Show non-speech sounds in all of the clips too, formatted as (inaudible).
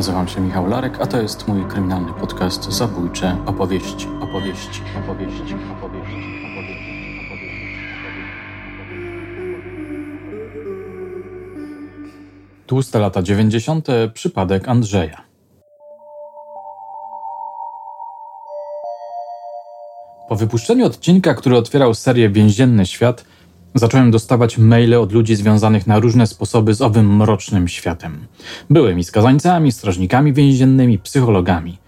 nazywam się Michał Larek, a to jest mój kryminalny podcast Zabójcze opowieści, opowieści, opowieści, opowieści. Tłuste lata 90. Przypadek Andrzeja. Po wypuszczeniu odcinka, który otwierał serię Więzienny Świat, Zacząłem dostawać maile od ludzi związanych na różne sposoby z owym mrocznym światem. Byłymi skazańcami, strażnikami więziennymi, psychologami.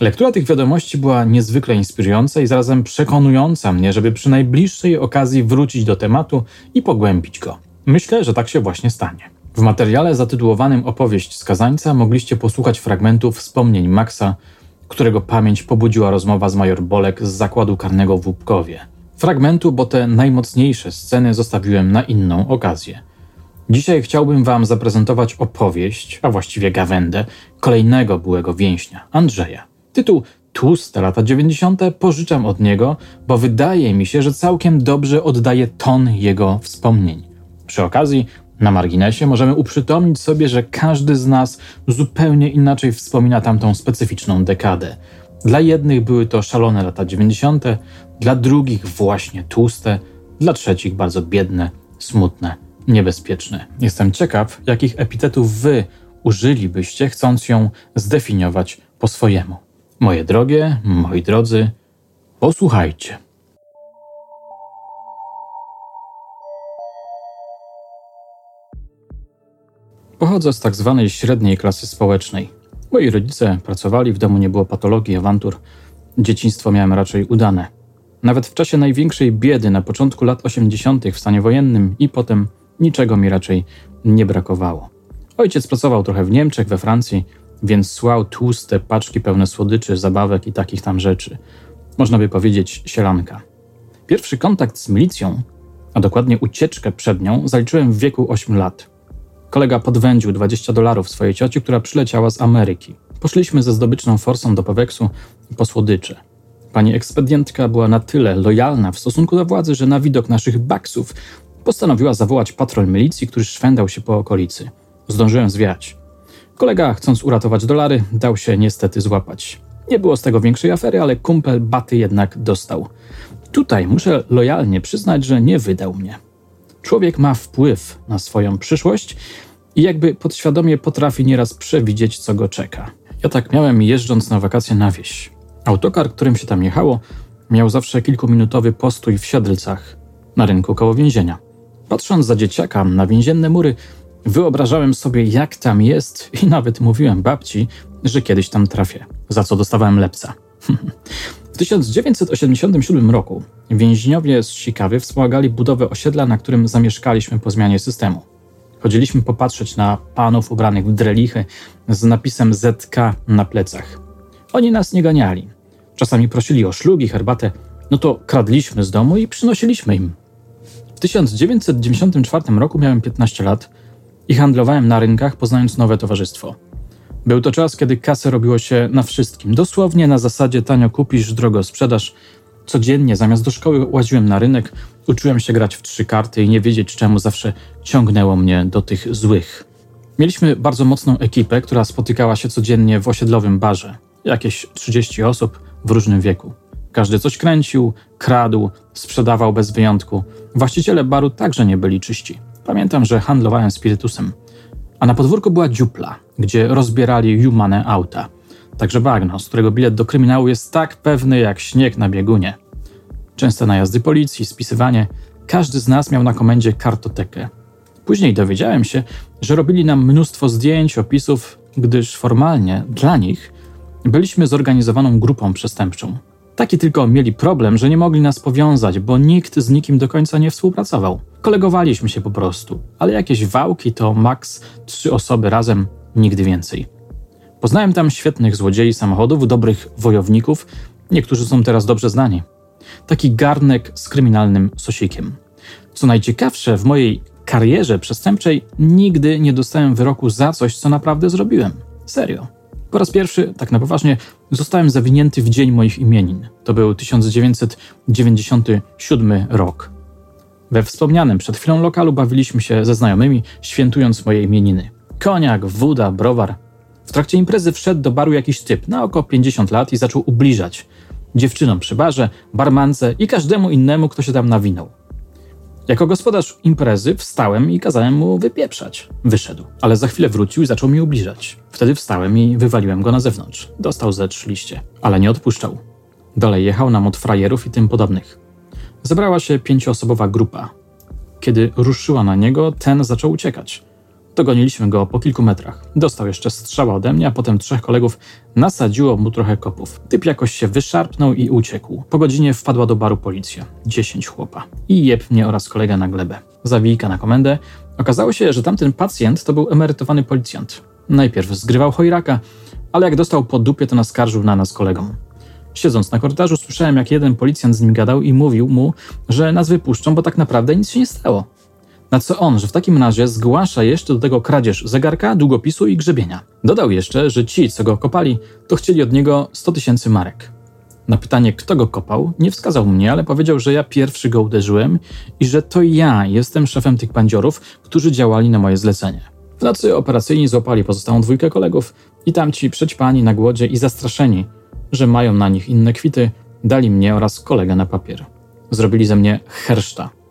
Lektura tych wiadomości była niezwykle inspirująca i zarazem przekonująca mnie, żeby przy najbliższej okazji wrócić do tematu i pogłębić go. Myślę, że tak się właśnie stanie. W materiale zatytułowanym Opowieść skazańca mogliście posłuchać fragmentów wspomnień Maxa, którego pamięć pobudziła rozmowa z major Bolek z zakładu karnego w Łupkowie fragmentu, bo te najmocniejsze sceny zostawiłem na inną okazję. Dzisiaj chciałbym Wam zaprezentować opowieść, a właściwie gawędę, kolejnego byłego więźnia, Andrzeja. Tytuł Tłuste lata 90. pożyczam od niego, bo wydaje mi się, że całkiem dobrze oddaje ton jego wspomnień. Przy okazji, na marginesie, możemy uprzytomnić sobie, że każdy z nas zupełnie inaczej wspomina tamtą specyficzną dekadę. Dla jednych były to szalone lata 90., dla drugich właśnie tłuste, dla trzecich bardzo biedne, smutne, niebezpieczne. Jestem ciekaw, jakich epitetów wy użylibyście, chcąc ją zdefiniować po swojemu. Moje drogie, moi drodzy, posłuchajcie. Pochodzę z tak zwanej średniej klasy społecznej. Moi rodzice pracowali, w domu nie było patologii, awantur. Dzieciństwo miałem raczej udane. Nawet w czasie największej biedy na początku lat 80. w stanie wojennym i potem niczego mi raczej nie brakowało. Ojciec pracował trochę w Niemczech, we Francji, więc słał tłuste paczki pełne słodyczy, zabawek i takich tam rzeczy. Można by powiedzieć sielanka. Pierwszy kontakt z milicją, a dokładnie ucieczkę przed nią, zaliczyłem w wieku 8 lat. Kolega podwędził 20 dolarów swojej cioci, która przyleciała z Ameryki. Poszliśmy ze zdobyczną forsą do Peweksu po słodycze. Pani ekspedientka była na tyle lojalna w stosunku do władzy, że na widok naszych baksów postanowiła zawołać patrol milicji, który szwendał się po okolicy. Zdążyłem zwiać. Kolega, chcąc uratować dolary, dał się niestety złapać. Nie było z tego większej afery, ale kumpel baty jednak dostał. Tutaj muszę lojalnie przyznać, że nie wydał mnie. Człowiek ma wpływ na swoją przyszłość i jakby podświadomie potrafi nieraz przewidzieć, co go czeka. Ja tak miałem jeżdżąc na wakacje na wieś. Autokar, którym się tam jechało, miał zawsze kilkuminutowy postój w Siedlcach, na rynku koło więzienia. Patrząc za dzieciaka na więzienne mury, wyobrażałem sobie, jak tam jest i nawet mówiłem babci, że kiedyś tam trafię, za co dostawałem lepca. (laughs) w 1987 roku więźniowie z Sikawy wspomagali budowę osiedla, na którym zamieszkaliśmy po zmianie systemu. Chodziliśmy popatrzeć na panów ubranych w drelichy z napisem ZK na plecach. Oni nas nie ganiali. Czasami prosili o szlugi, herbatę, no to kradliśmy z domu i przynosiliśmy im. W 1994 roku miałem 15 lat i handlowałem na rynkach, poznając nowe towarzystwo. Był to czas, kiedy kasę robiło się na wszystkim. Dosłownie na zasadzie tanio kupisz, drogo sprzedasz. Codziennie zamiast do szkoły łaziłem na rynek, uczyłem się grać w trzy karty i nie wiedzieć czemu zawsze ciągnęło mnie do tych złych. Mieliśmy bardzo mocną ekipę, która spotykała się codziennie w osiedlowym barze. Jakieś 30 osób w różnym wieku. Każdy coś kręcił, kradł, sprzedawał bez wyjątku. Właściciele baru także nie byli czyści. Pamiętam, że handlowałem spirytusem. A na podwórku była dziupla, gdzie rozbierali jumane auta. Także bagno, z którego bilet do kryminału jest tak pewny jak śnieg na biegunie. Częste najazdy policji, spisywanie. Każdy z nas miał na komendzie kartotekę. Później dowiedziałem się, że robili nam mnóstwo zdjęć, opisów, gdyż formalnie dla nich byliśmy zorganizowaną grupą przestępczą. Taki tylko mieli problem, że nie mogli nas powiązać, bo nikt z nikim do końca nie współpracował. Kolegowaliśmy się po prostu, ale jakieś wałki to maks trzy osoby razem, nigdy więcej. Poznałem tam świetnych złodziei samochodów, dobrych wojowników, niektórzy są teraz dobrze znani. Taki garnek z kryminalnym sosikiem. Co najciekawsze, w mojej karierze przestępczej nigdy nie dostałem wyroku za coś, co naprawdę zrobiłem. Serio. Po raz pierwszy, tak na poważnie, zostałem zawinięty w dzień moich imienin. To był 1997 rok. We wspomnianym przed chwilą lokalu bawiliśmy się ze znajomymi, świętując moje imieniny. Koniak, woda, browar. W trakcie imprezy wszedł do baru jakiś typ na około 50 lat i zaczął ubliżać dziewczynom przy barze, barmance i każdemu innemu, kto się tam nawinął. Jako gospodarz imprezy wstałem i kazałem mu wypieprzać. Wyszedł, ale za chwilę wrócił i zaczął mi ubliżać. Wtedy wstałem i wywaliłem go na zewnątrz. Dostał ze trzy liście, ale nie odpuszczał. Dalej jechał nam od frajerów i tym podobnych. Zebrała się pięcioosobowa grupa. Kiedy ruszyła na niego, ten zaczął uciekać. Dogoniliśmy go po kilku metrach. Dostał jeszcze strzała ode mnie, a potem trzech kolegów nasadziło mu trochę kopów. Typ jakoś się wyszarpnął i uciekł. Po godzinie wpadła do baru policja. Dziesięć chłopa. I jeb mnie oraz kolega na glebę. Zawijka na komendę. Okazało się, że tamten pacjent to był emerytowany policjant. Najpierw zgrywał chojraka, ale jak dostał po dupie, to naskarżył na nas kolegom. Siedząc na korytarzu, słyszałem, jak jeden policjant z nim gadał i mówił mu, że nas wypuszczą, bo tak naprawdę nic się nie stało. Na co on, że w takim razie zgłasza jeszcze do tego kradzież zegarka, długopisu i grzebienia. Dodał jeszcze, że ci, co go kopali, to chcieli od niego 100 tysięcy marek. Na pytanie, kto go kopał, nie wskazał mnie, ale powiedział, że ja pierwszy go uderzyłem i że to ja jestem szefem tych bandziorów, którzy działali na moje zlecenie. W nocy operacyjni złapali pozostałą dwójkę kolegów i tamci przećpani na głodzie i zastraszeni, że mają na nich inne kwity, dali mnie oraz kolegę na papier. Zrobili ze mnie herszta.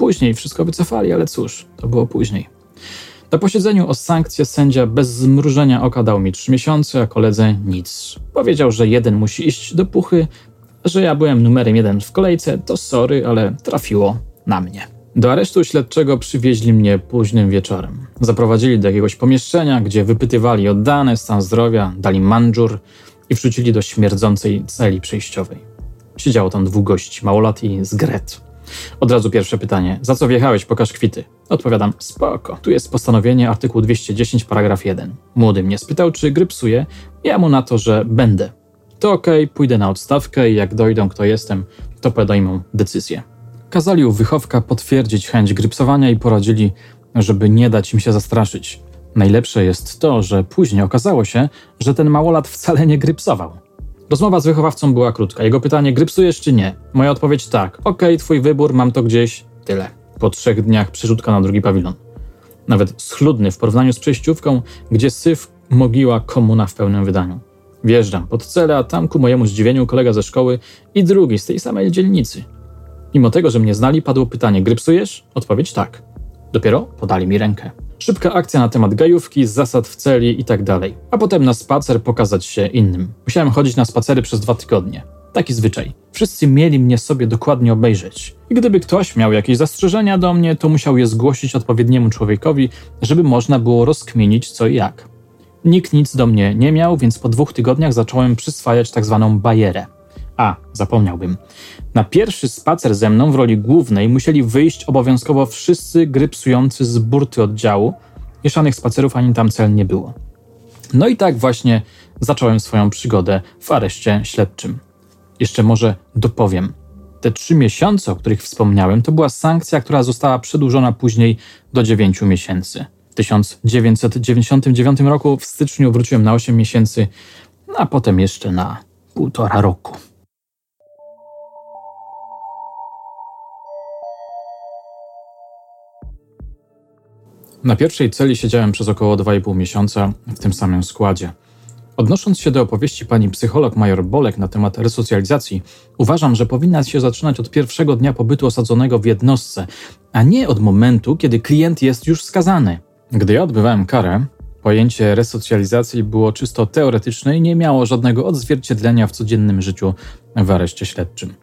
Później wszystko wycofali, ale cóż, to było później. Na posiedzeniu o sankcje sędzia bez zmrużenia oka dał mi trzy miesiące, a koledze nic. Powiedział, że jeden musi iść do puchy, że ja byłem numerem jeden w kolejce, to sorry, ale trafiło na mnie. Do aresztu śledczego przywieźli mnie późnym wieczorem. Zaprowadzili do jakiegoś pomieszczenia, gdzie wypytywali o dane, stan zdrowia, dali mandżur i wrzucili do śmierdzącej celi przejściowej. Siedziało tam dwóch gości, małolat i zgret. Od razu pierwsze pytanie. Za co wjechałeś? Pokaż kwity. Odpowiadam, spoko. Tu jest postanowienie artykuł 210, paragraf 1. Młody mnie spytał, czy gry psuje. Ja mu na to, że będę. To okej, okay, pójdę na odstawkę i jak dojdą, kto jestem, to podejmą decyzję. Kazali u wychowka potwierdzić chęć grypsowania i poradzili, żeby nie dać im się zastraszyć. Najlepsze jest to, że później okazało się, że ten małolat wcale nie grypsował. Rozmowa z wychowawcą była krótka. Jego pytanie, grypsujesz czy nie? Moja odpowiedź tak. Okay, twój wybór, mam to gdzieś. Tyle. Po trzech dniach przerzutka na drugi pawilon. Nawet schludny w porównaniu z przejściówką, gdzie syf mogiła komuna w pełnym wydaniu. Wjeżdżam pod celę, a tam ku mojemu zdziwieniu kolega ze szkoły i drugi z tej samej dzielnicy. Mimo tego, że mnie znali, padło pytanie, grypsujesz? Odpowiedź tak. Dopiero podali mi rękę. Szybka akcja na temat gajówki, zasad w celi i tak dalej. A potem na spacer pokazać się innym. Musiałem chodzić na spacery przez dwa tygodnie. Taki zwyczaj. Wszyscy mieli mnie sobie dokładnie obejrzeć. I gdyby ktoś miał jakieś zastrzeżenia do mnie, to musiał je zgłosić odpowiedniemu człowiekowi, żeby można było rozkminić co i jak. Nikt nic do mnie nie miał, więc po dwóch tygodniach zacząłem przyswajać tak zwaną bajerę. A, zapomniałbym. Na pierwszy spacer ze mną w roli głównej musieli wyjść obowiązkowo wszyscy gry psujący z burty oddziału. Mieszanych spacerów ani tam cel nie było. No i tak właśnie zacząłem swoją przygodę w areszcie śledczym. Jeszcze może dopowiem. Te trzy miesiące, o których wspomniałem, to była sankcja, która została przedłużona później do dziewięciu miesięcy. W 1999 roku w styczniu wróciłem na 8 miesięcy, a potem jeszcze na półtora roku. Na pierwszej celi siedziałem przez około 2,5 miesiąca w tym samym składzie. Odnosząc się do opowieści pani psycholog major Bolek na temat resocjalizacji, uważam, że powinna się zaczynać od pierwszego dnia pobytu osadzonego w jednostce, a nie od momentu, kiedy klient jest już skazany. Gdy ja odbywałem karę, pojęcie resocjalizacji było czysto teoretyczne i nie miało żadnego odzwierciedlenia w codziennym życiu w areszcie śledczym.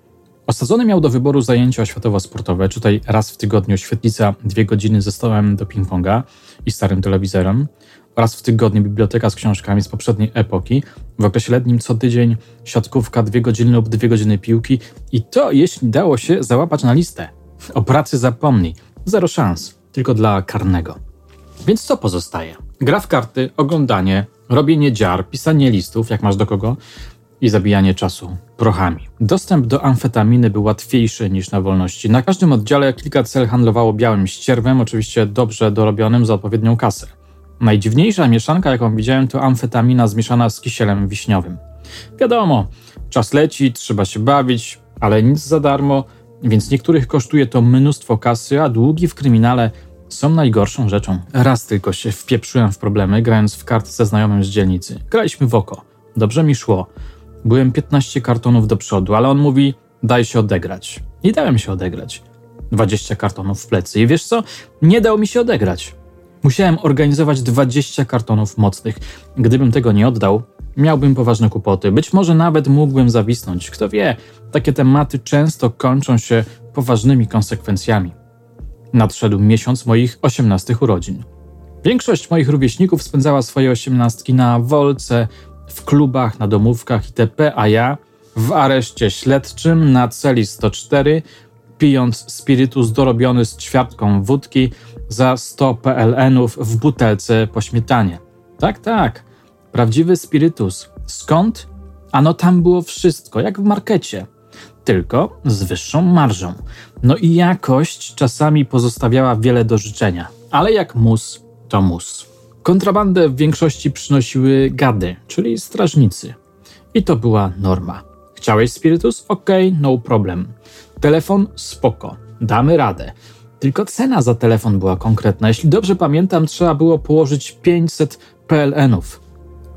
Osadzony miał do wyboru zajęcia oświatowo-sportowe, tutaj raz w tygodniu świetlica, dwie godziny ze stołem do ping-ponga i starym telewizorem, raz w tygodniu biblioteka z książkami z poprzedniej epoki, w okresie letnim co tydzień siatkówka, dwie godziny lub dwie godziny piłki. I to jeśli dało się załapać na listę. O pracy zapomnij, zero szans, tylko dla karnego. Więc co pozostaje? Gra w karty, oglądanie, robienie dziar, pisanie listów, jak masz do kogo, i zabijanie czasu prochami. Dostęp do amfetaminy był łatwiejszy niż na wolności. Na każdym oddziale kilka cel handlowało białym ścierwem, oczywiście dobrze dorobionym za odpowiednią kasę. Najdziwniejsza mieszanka, jaką widziałem, to amfetamina zmieszana z kisielem wiśniowym. Wiadomo, czas leci, trzeba się bawić, ale nic za darmo, więc niektórych kosztuje to mnóstwo kasy, a długi w kryminale są najgorszą rzeczą. Raz tylko się wpieprzyłem w problemy, grając w karty ze znajomym z dzielnicy. Graliśmy w oko. Dobrze mi szło. Byłem 15 kartonów do przodu, ale on mówi: daj się odegrać. I dałem się odegrać. 20 kartonów w plecy. I wiesz co? Nie dał mi się odegrać. Musiałem organizować 20 kartonów mocnych. Gdybym tego nie oddał, miałbym poważne kłopoty. Być może nawet mógłbym zawisnąć. Kto wie, takie tematy często kończą się poważnymi konsekwencjami. Nadszedł miesiąc moich 18 urodzin. Większość moich rówieśników spędzała swoje osiemnastki na wolce, w klubach, na domówkach itp., a ja w areszcie śledczym na celi 104, pijąc spirytus dorobiony z ćwiartką wódki za 100 PLN-ów w butelce po śmietanie. Tak, tak, prawdziwy spirytus. Skąd? Ano tam było wszystko, jak w markecie, tylko z wyższą marżą. No i jakość czasami pozostawiała wiele do życzenia, ale jak mus, to mus. Kontrabandę w większości przynosiły gady, czyli strażnicy. I to była norma. Chciałeś spirytus? Ok, no problem. Telefon? Spoko, damy radę. Tylko cena za telefon była konkretna. Jeśli dobrze pamiętam, trzeba było położyć 500 PLN-ów.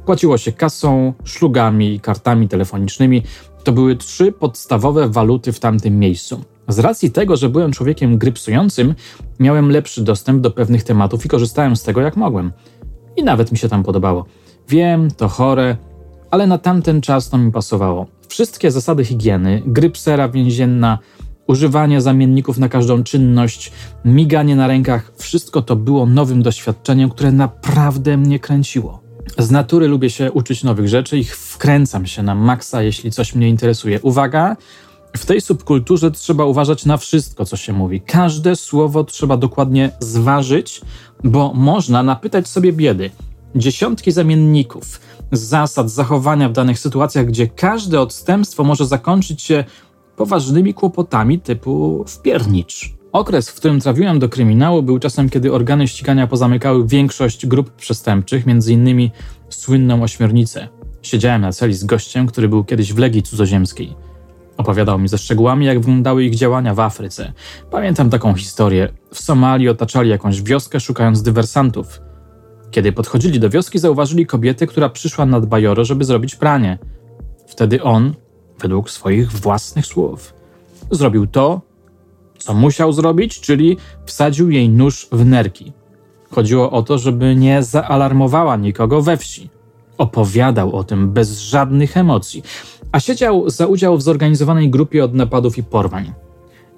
Płaciło się kasą, szlugami i kartami telefonicznymi. To były trzy podstawowe waluty w tamtym miejscu. Z racji tego, że byłem człowiekiem grypsującym, miałem lepszy dostęp do pewnych tematów i korzystałem z tego jak mogłem. I nawet mi się tam podobało. Wiem, to chore, ale na tamten czas to mi pasowało. Wszystkie zasady higieny, grypsera więzienna, używanie zamienników na każdą czynność, miganie na rękach, wszystko to było nowym doświadczeniem, które naprawdę mnie kręciło. Z natury lubię się uczyć nowych rzeczy i wkręcam się na maksa, jeśli coś mnie interesuje. Uwaga! W tej subkulturze trzeba uważać na wszystko, co się mówi. Każde słowo trzeba dokładnie zważyć, bo można napytać sobie biedy. Dziesiątki zamienników, zasad zachowania w danych sytuacjach, gdzie każde odstępstwo może zakończyć się poważnymi kłopotami typu wpiernicz. Okres, w którym trafiłem do kryminału, był czasem, kiedy organy ścigania pozamykały większość grup przestępczych, m.in. słynną ośmiornicę. Siedziałem na celi z gościem, który był kiedyś w Legii Cudzoziemskiej. Opowiadał mi ze szczegółami, jak wyglądały ich działania w Afryce. Pamiętam taką historię. W Somalii otaczali jakąś wioskę, szukając dywersantów. Kiedy podchodzili do wioski, zauważyli kobietę, która przyszła nad Bajoro, żeby zrobić pranie. Wtedy on, według swoich własnych słów, zrobił to, co musiał zrobić, czyli wsadził jej nóż w nerki. Chodziło o to, żeby nie zaalarmowała nikogo we wsi. Opowiadał o tym bez żadnych emocji, a siedział za udział w zorganizowanej grupie od napadów i porwań.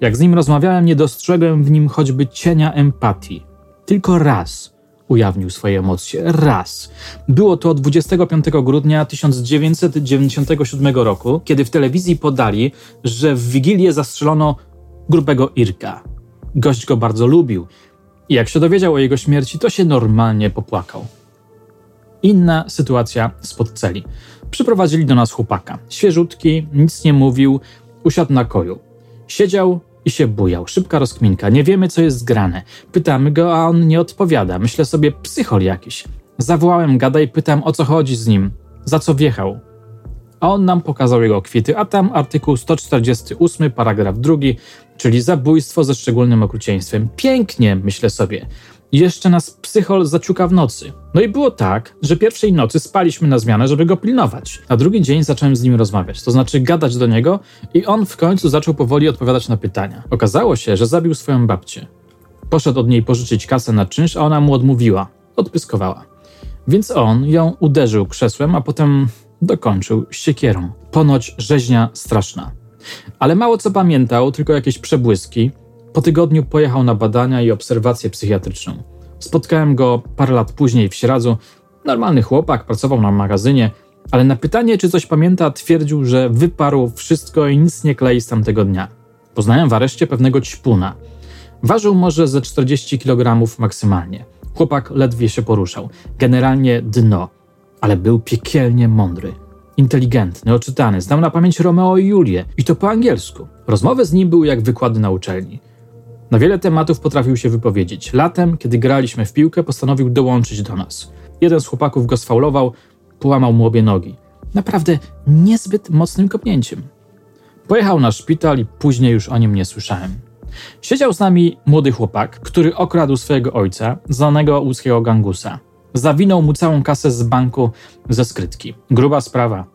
Jak z nim rozmawiałem, nie dostrzegłem w nim choćby cienia empatii. Tylko raz ujawnił swoje emocje. Raz. Było to 25 grudnia 1997 roku, kiedy w telewizji podali, że w Wigilię zastrzelono grubego Irka. Gość go bardzo lubił i jak się dowiedział o jego śmierci, to się normalnie popłakał. Inna sytuacja spod celi. Przyprowadzili do nas chłopaka. Świeżutki, nic nie mówił, usiadł na koju. Siedział i się bujał. Szybka rozkminka. Nie wiemy, co jest zgrane. Pytamy go, a on nie odpowiada. Myślę sobie, psychol jakiś. Zawołałem gada i pytam, o co chodzi z nim. Za co wjechał? A on nam pokazał jego kwity, a tam artykuł 148, paragraf drugi, czyli zabójstwo ze szczególnym okrucieństwem. Pięknie, myślę sobie. Jeszcze nas psychol zaciuka w nocy. No i było tak, że pierwszej nocy spaliśmy na zmianę, żeby go pilnować. A drugi dzień zacząłem z nim rozmawiać, to znaczy gadać do niego i on w końcu zaczął powoli odpowiadać na pytania. Okazało się, że zabił swoją babcię. Poszedł od niej pożyczyć kasę na czynsz, a ona mu odmówiła. Odpyskowała. Więc on ją uderzył krzesłem, a potem dokończył siekierą. Ponoć rzeźnia straszna. Ale mało co pamiętał, tylko jakieś przebłyski. Po tygodniu pojechał na badania i obserwację psychiatryczną. Spotkałem go parę lat później w Sieradzu. Normalny chłopak, pracował na magazynie, ale na pytanie, czy coś pamięta, twierdził, że wyparł wszystko i nic nie klei z tamtego dnia. Poznałem w areszcie pewnego ćpuna. Ważył może ze 40 kg maksymalnie. Chłopak ledwie się poruszał. Generalnie dno, ale był piekielnie mądry. Inteligentny, oczytany, znał na pamięć Romeo i Julię i to po angielsku. Rozmowy z nim były jak wykłady na uczelni. Na wiele tematów potrafił się wypowiedzieć. Latem, kiedy graliśmy w piłkę, postanowił dołączyć do nas. Jeden z chłopaków go sfaulował, połamał mu obie nogi. Naprawdę niezbyt mocnym kopnięciem. Pojechał na szpital i później już o nim nie słyszałem. Siedział z nami młody chłopak, który okradł swojego ojca, znanego łódzkiego gangusa. Zawinął mu całą kasę z banku ze skrytki. Gruba sprawa.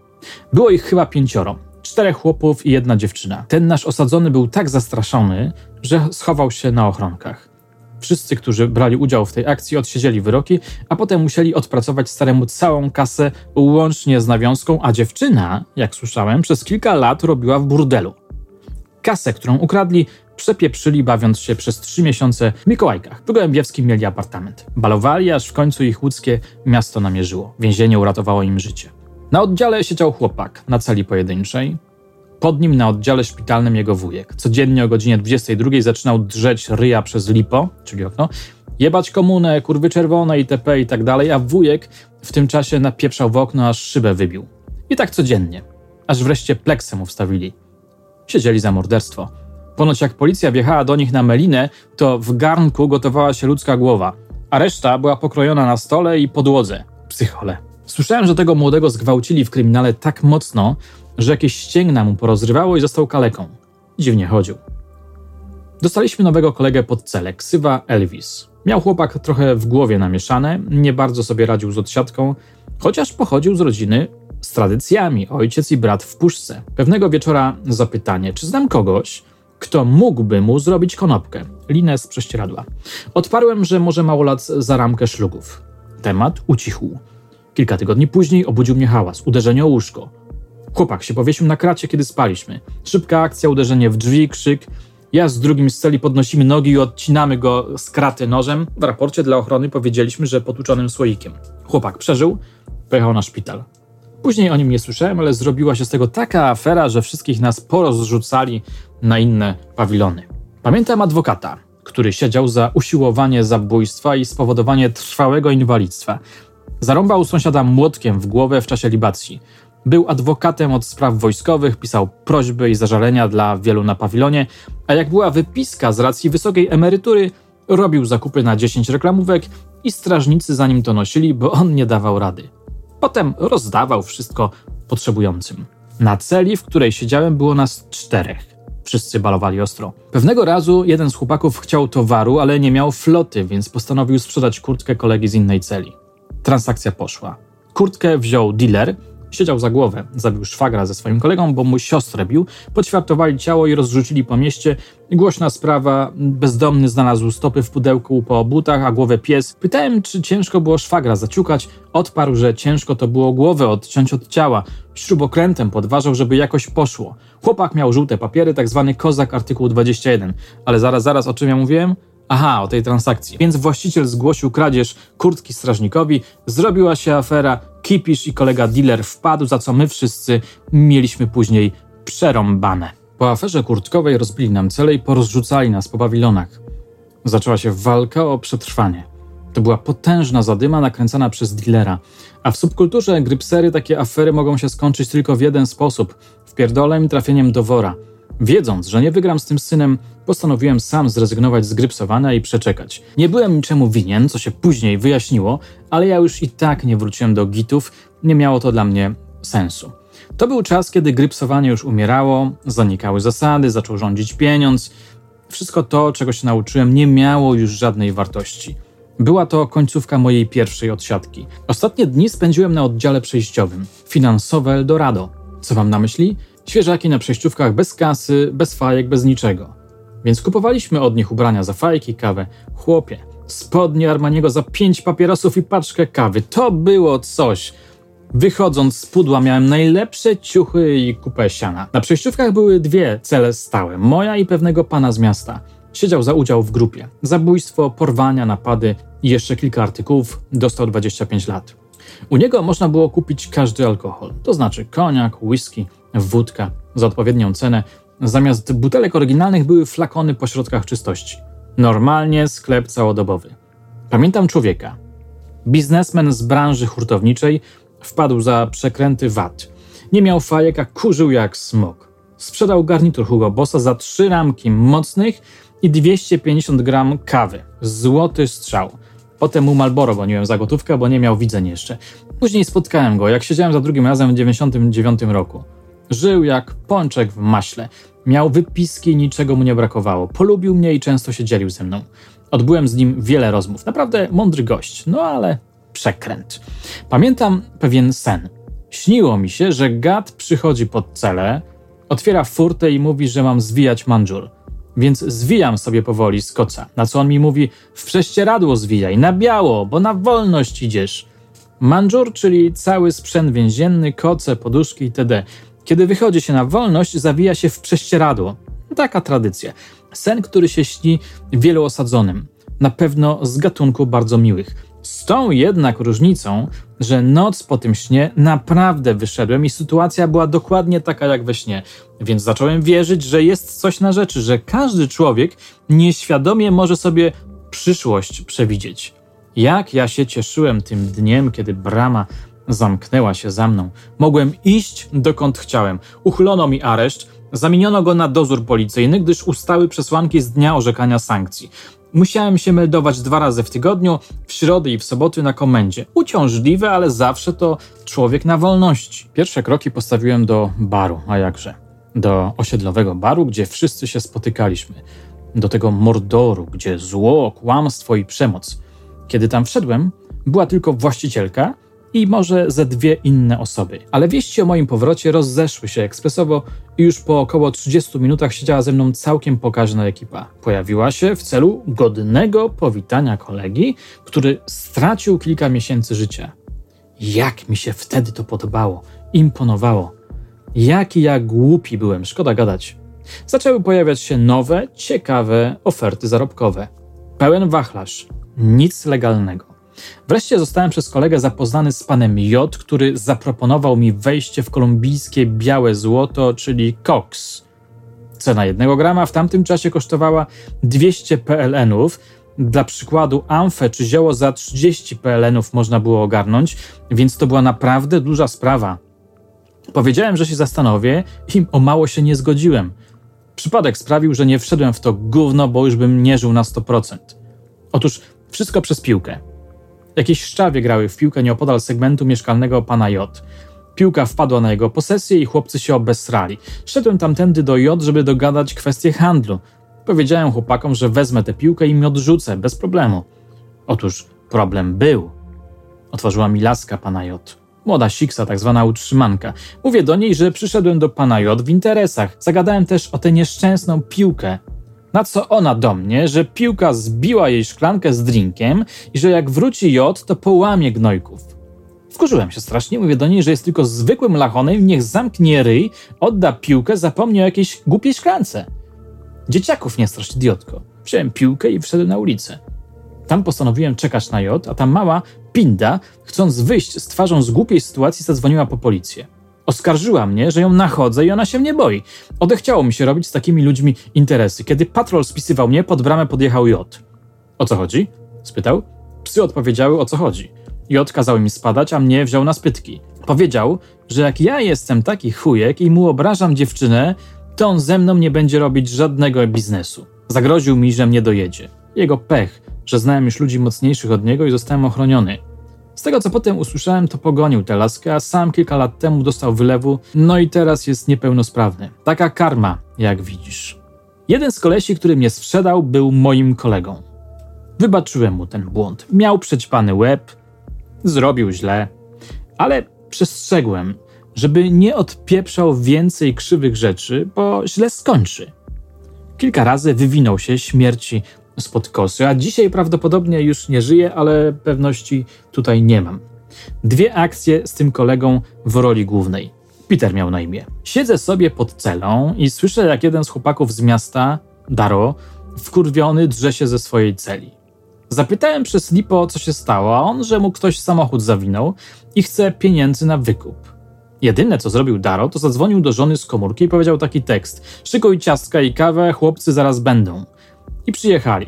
Było ich chyba pięcioro. Czterech chłopów i jedna dziewczyna. Ten nasz osadzony był tak zastraszony, że schował się na ochronkach. Wszyscy, którzy brali udział w tej akcji, odsiedzieli wyroki, a potem musieli odpracować staremu całą kasę łącznie z nawiązką, a dziewczyna, jak słyszałem, przez kilka lat robiła w burdelu. Kasę, którą ukradli, przepieprzyli, bawiąc się przez trzy miesiące w Mikołajkach. W Gołębiewskim mieli apartament. Balowali, aż w końcu ich łódzkie miasto namierzyło. Więzienie uratowało im życie. Na oddziale siedział chłopak na celi pojedynczej. Pod nim na oddziale szpitalnym jego wujek. Codziennie o godzinie 22 zaczynał drzeć ryja przez lipo, czyli okno, jebać komunę, kurwy czerwone itp. i tak dalej, a wujek w tym czasie napieprzał w okno, aż szybę wybił. I tak codziennie. Aż wreszcie pleksę mu wstawili. Siedzieli za morderstwo. Ponoć jak policja wjechała do nich na melinę, to w garnku gotowała się ludzka głowa, a reszta była pokrojona na stole i podłodze. Psychole. Słyszałem, że tego młodego zgwałcili w kryminale tak mocno, że jakieś ścięgna mu porozrywało i został kaleką. Dziwnie chodził. Dostaliśmy nowego kolegę pod cele, ksywa Elvis. Miał chłopak trochę w głowie namieszane, nie bardzo sobie radził z odsiadką, chociaż pochodził z rodziny z tradycjami, ojciec i brat w puszce. Pewnego wieczora zapytanie, czy znam kogoś, kto mógłby mu zrobić konopkę, linę z prześcieradła. Odparłem, że może małolat za ramkę szlugów. Temat ucichł. Kilka tygodni później obudził mnie hałas, uderzenie o łóżko. Chłopak się powiesił na kracie, kiedy spaliśmy. Szybka akcja, uderzenie w drzwi, krzyk. Ja z drugim z celi podnosimy nogi i odcinamy go z kraty nożem. W raporcie dla ochrony powiedzieliśmy, że potłuczonym słoikiem. Chłopak przeżył, pojechał na szpital. Później o nim nie słyszałem, ale zrobiła się z tego taka afera, że wszystkich nas porozrzucali na inne pawilony. Pamiętam adwokata, który siedział za usiłowanie zabójstwa i spowodowanie trwałego inwalidztwa. Zarąbał sąsiada młotkiem w głowę w czasie libacji. Był adwokatem od spraw wojskowych, pisał prośby i zażalenia dla wielu na pawilonie, a jak była wypiska z racji wysokiej emerytury, robił zakupy na 10 reklamówek i strażnicy za nim to nosili, bo on nie dawał rady. Potem rozdawał wszystko potrzebującym. Na celi, w której siedziałem, było nas czterech. Wszyscy balowali ostro. Pewnego razu jeden z chłopaków chciał towaru, ale nie miał floty, więc postanowił sprzedać kurtkę kolegi z innej celi. Transakcja poszła. Kurtkę wziął dealer, Siedział za głowę, zabił szwagra ze swoim kolegą, bo mu siostrę bił, podświadtowali ciało i rozrzucili po mieście. Głośna sprawa, bezdomny znalazł stopy w pudełku po butach, a głowę pies. Pytałem, czy ciężko było szwagra zaciukać. Odparł, że ciężko to było głowę odciąć od ciała. Śrubokrętem podważał, żeby jakoś poszło. Chłopak miał żółte papiery, tak zwany kozak artykuł 21. Ale zaraz, zaraz, o czym ja mówiłem? Aha, o tej transakcji. Więc właściciel zgłosił kradzież kurtki strażnikowi, zrobiła się afera, kipisz i kolega dealer wpadł, za co my wszyscy mieliśmy później przerąbane. Po aferze kurtkowej rozbili nam cele i porozrzucali nas po pawilonach. Zaczęła się walka o przetrwanie. To była potężna zadyma nakręcana przez dealera. A w subkulturze grypsery takie afery mogą się skończyć tylko w jeden sposób – wpierdolem trafieniem do wora – Wiedząc, że nie wygram z tym synem, postanowiłem sam zrezygnować z grypsowania i przeczekać. Nie byłem niczemu winien, co się później wyjaśniło, ale ja już i tak nie wróciłem do gitów, nie miało to dla mnie sensu. To był czas, kiedy grypsowanie już umierało, zanikały zasady, zaczął rządzić pieniądz. Wszystko to, czego się nauczyłem, nie miało już żadnej wartości. Była to końcówka mojej pierwszej odsiadki. Ostatnie dni spędziłem na oddziale przejściowym. Finansowe Eldorado. Co mam na myśli? Świeżaki na przejściówkach bez kasy, bez fajek, bez niczego. Więc kupowaliśmy od nich ubrania za fajki, kawę. Chłopie, spodnie Armaniego za pięć papierosów i paczkę kawy. To było coś. Wychodząc z pudła miałem najlepsze ciuchy i kupę siana. Na przejściówkach były dwie cele stałe. Moja i pewnego pana z miasta. Siedział za udział w grupie. Zabójstwo, porwania, napady i jeszcze kilka artykułów. Dostał 25 lat. U niego można było kupić każdy alkohol. To znaczy koniak, whisky, wódka za odpowiednią cenę. Zamiast butelek oryginalnych były flakony po środkach czystości. Normalnie sklep całodobowy. Pamiętam człowieka. Biznesmen z branży hurtowniczej wpadł za przekręty VAT. Nie miał fajek, a kurzył jak smok. Sprzedał garnitur Hugo Bossa za trzy ramki mocnych i 250 gram kawy. Złoty strzał. Potem mu Malboro goniłem za gotówkę, bo nie miał widzeń jeszcze. Później spotkałem go, jak siedziałem za drugim razem w 99 roku. Żył jak pączek w maśle. Miał wypiski, niczego mu nie brakowało. Polubił mnie i często się dzielił ze mną. Odbyłem z nim wiele rozmów. Naprawdę mądry gość, no ale przekręt. Pamiętam pewien sen. Śniło mi się, że gad przychodzi pod cele, otwiera furtę i mówi, że mam zwijać mandżur. Więc zwijam sobie powoli z koca, na co on mi mówi, w prześcieradło zwijaj, na biało, bo na wolność idziesz. Mandżur, czyli cały sprzęt więzienny, koce, poduszki itd. Kiedy wychodzi się na wolność, zawija się w prześcieradło. Taka tradycja. Sen, który się śni wielu osadzonym. Na pewno z gatunku bardzo miłych. Z tą jednak różnicą, że noc po tym śnie naprawdę wyszedłem i sytuacja była dokładnie taka jak we śnie. Więc zacząłem wierzyć, że jest coś na rzeczy, że każdy człowiek nieświadomie może sobie przyszłość przewidzieć. Jak ja się cieszyłem tym dniem, kiedy brama zamknęła się za mną. Mogłem iść dokąd chciałem. Uchylono mi areszt, zamieniono go na dozór policyjny, gdyż ustały przesłanki z dnia orzekania sankcji. Musiałem się meldować dwa razy w tygodniu, w środę i w soboty na komendzie. Uciążliwe, ale zawsze to człowiek na wolności. Pierwsze kroki postawiłem do baru, a jakże. Do osiedlowego baru, gdzie wszyscy się spotykaliśmy. Do tego mordoru, gdzie zło, kłamstwo i przemoc. Kiedy tam wszedłem, była tylko właścicielka i może ze dwie inne osoby. Ale wieści o moim powrocie rozeszły się ekspresowo i już po około 30 minutach siedziała ze mną całkiem pokaźna ekipa. Pojawiła się w celu godnego powitania kolegi, który stracił kilka miesięcy życia. Jak mi się wtedy to podobało, imponowało. Jaki ja głupi byłem, szkoda gadać. Zaczęły pojawiać się nowe, ciekawe oferty zarobkowe. Pełen wachlarz, nic legalnego. Wreszcie zostałem przez kolegę zapoznany z panem J, który zaproponował mi wejście w kolumbijskie białe złoto, czyli COX. Cena jednego grama w tamtym czasie kosztowała 200 PLN-ów. Dla przykładu amfę czy zioło za 30 PLN-ów można było ogarnąć, więc to była naprawdę duża sprawa. Powiedziałem, że się zastanowię i o mało się nie zgodziłem. Przypadek sprawił, że nie wszedłem w to gówno, bo już bym nie żył na 100%. Otóż wszystko przez piłkę. Jakieś szczawie grały w piłkę nieopodal segmentu mieszkalnego pana J. Piłka wpadła na jego posesję i chłopcy się obesrali. Szedłem tamtędy do J, żeby dogadać kwestię handlu. Powiedziałem chłopakom, że wezmę tę piłkę i mi odrzucę, bez problemu. Otóż problem był. Otworzyła mi laska pana J. Młoda siksa, tak zwana utrzymanka. Mówię do niej, że przyszedłem do pana J w interesach. Zagadałem też o tę nieszczęsną piłkę. Na co ona do mnie, że piłka zbiła jej szklankę z drinkiem i że jak wróci J, to połamie gnojków. Wkurzyłem się strasznie, mówię do niej, że jest tylko zwykłym lachonem, niech zamknie ryj, odda piłkę, zapomni o jakiejś głupiej szklance. Dzieciaków nie strasz, idiotko. Wziąłem piłkę i wszedłem na ulicę. Tam postanowiłem czekać na J, a ta mała pinda, chcąc wyjść z twarzą z głupiej sytuacji, zadzwoniła po policję. Oskarżyła mnie, że ją nachodzę i ona się mnie boi. Odechciało mi się robić z takimi ludźmi interesy. Kiedy patrol spisywał mnie, pod bramę podjechał J. O co chodzi? spytał. Psy odpowiedziały o co chodzi. J kazał mi spadać, a mnie wziął na spytki. Powiedział, że jak ja jestem taki chujek i mu obrażam dziewczynę, to on ze mną nie będzie robić żadnego biznesu. Zagroził mi, że mnie dojedzie. Jego pech, że znałem już ludzi mocniejszych od niego i zostałem ochroniony. Z tego co potem usłyszałem, to pogonił tę laskę, a sam kilka lat temu dostał wylewu, no i teraz jest niepełnosprawny. Taka karma, jak widzisz. Jeden z kolesi, który mnie sprzedał, był moim kolegą. Wybaczyłem mu ten błąd. Miał przećpany łeb, zrobił źle, ale przestrzegłem, żeby nie odpieprzał więcej krzywych rzeczy, bo źle skończy. Kilka razy wywinął się śmierci spod kosy, a dzisiaj prawdopodobnie już nie żyje, ale pewności tutaj nie mam. Dwie akcje z tym kolegą w roli głównej. Peter miał na imię. Siedzę sobie pod celą i słyszę, jak jeden z chłopaków z miasta, Daro, wkurwiony drze się ze swojej celi. Zapytałem przez Lipo, co się stało, a on, że mu ktoś samochód zawinął i chce pieniędzy na wykup. Jedyne, co zrobił Daro, to zadzwonił do żony z komórki i powiedział taki tekst: Szykuj ciastka i kawę, chłopcy zaraz będą i przyjechali.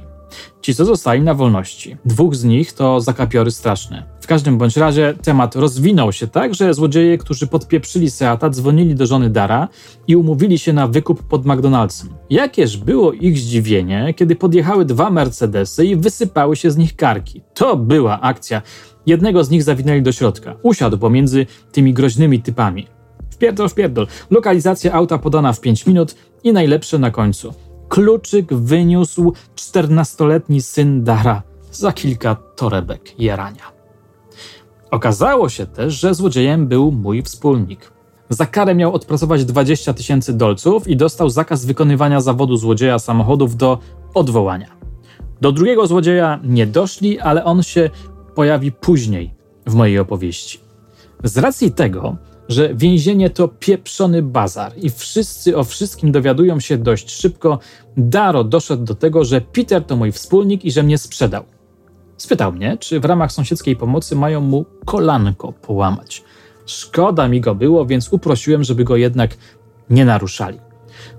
Ci, co zostali na wolności. Dwóch z nich to zakapiory straszne. W każdym bądź razie temat rozwinął się tak, że złodzieje, którzy podpieprzyli Seata, dzwonili do żony Dara i umówili się na wykup pod McDonald'sem. Jakież było ich zdziwienie, kiedy podjechały dwa Mercedesy i wysypały się z nich karki. To była akcja. Jednego z nich zawinęli do środka. Usiadł pomiędzy tymi groźnymi typami. Wpierdol, wpierdol. Lokalizacja auta podana w 5 minut, I najlepsze na końcu. Kluczyk wyniósł czternastoletni syn Dara za kilka torebek jarania. Okazało się też, że złodziejem był mój wspólnik. Za karę miał odpracować 20 tysięcy dolców i dostał zakaz wykonywania zawodu złodzieja samochodów do odwołania. Do drugiego złodzieja nie doszli, ale on się pojawi później w mojej opowieści. Z racji tego, że więzienie to pieprzony bazar i wszyscy o wszystkim dowiadują się dość szybko, Daro doszedł do tego, że Peter to mój wspólnik i że mnie sprzedał. Spytał mnie, czy w ramach sąsiedzkiej pomocy mają mu kolanko połamać. Szkoda mi go było, więc uprosiłem, żeby go jednak nie naruszali.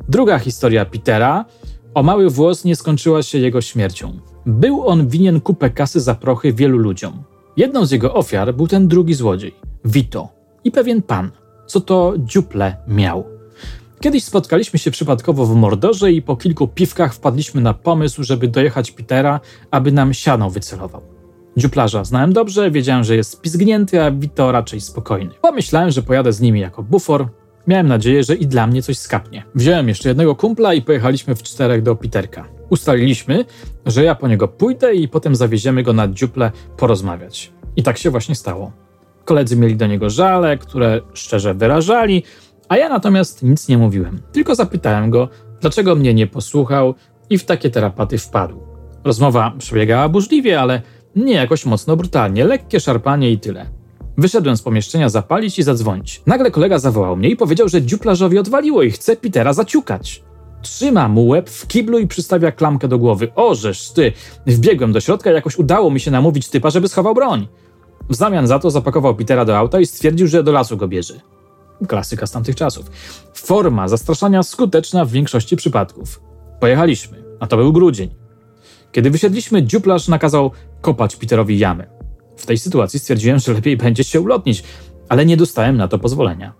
Druga historia Petera o mały włos nie skończyła się jego śmiercią. Był on winien kupę kasy za prochy wielu ludziom. Jedną z jego ofiar był ten drugi złodziej, Vito, i pewien pan, co to dziuple miał. Kiedyś spotkaliśmy się przypadkowo w Mordorze i po kilku piwkach wpadliśmy na pomysł, żeby dojechać Petera, aby nam siano wycelował. Dziuplarza znałem dobrze, wiedziałem, że jest spizgnięty, a Vito raczej spokojny. Pomyślałem, że pojadę z nimi jako bufor. Miałem nadzieję, że i dla mnie coś skapnie. Wziąłem jeszcze jednego kumpla i pojechaliśmy w czterech do Peterka. Ustaliliśmy, że ja po niego pójdę i potem zawieziemy go na dziuple porozmawiać. I tak się właśnie stało. Koledzy mieli do niego żale, które szczerze wyrażali, a ja natomiast nic nie mówiłem. Tylko zapytałem go, dlaczego mnie nie posłuchał i w takie terapaty wpadł. Rozmowa przebiegała burzliwie, ale nie jakoś mocno brutalnie, lekkie szarpanie i tyle. Wyszedłem z pomieszczenia zapalić i zadzwonić. Nagle kolega zawołał mnie i powiedział, że dziuplarzowi odwaliło i chce Petera zaciukać. Trzyma mu łeb w kiblu i przystawia klamkę do głowy. Ożeż ty! Wbiegłem do środka i jakoś udało mi się namówić typa, żeby schował broń. W zamian za to zapakował Petera do auta i stwierdził, że do lasu go bierze. Klasyka z tamtych czasów. Forma zastraszania skuteczna w większości przypadków. Pojechaliśmy, a to był grudzień. Kiedy wysiedliśmy, dziuplarz nakazał kopać Peterowi jamę. W tej sytuacji stwierdziłem, że lepiej będzie się ulotnić, ale nie dostałem na to pozwolenia.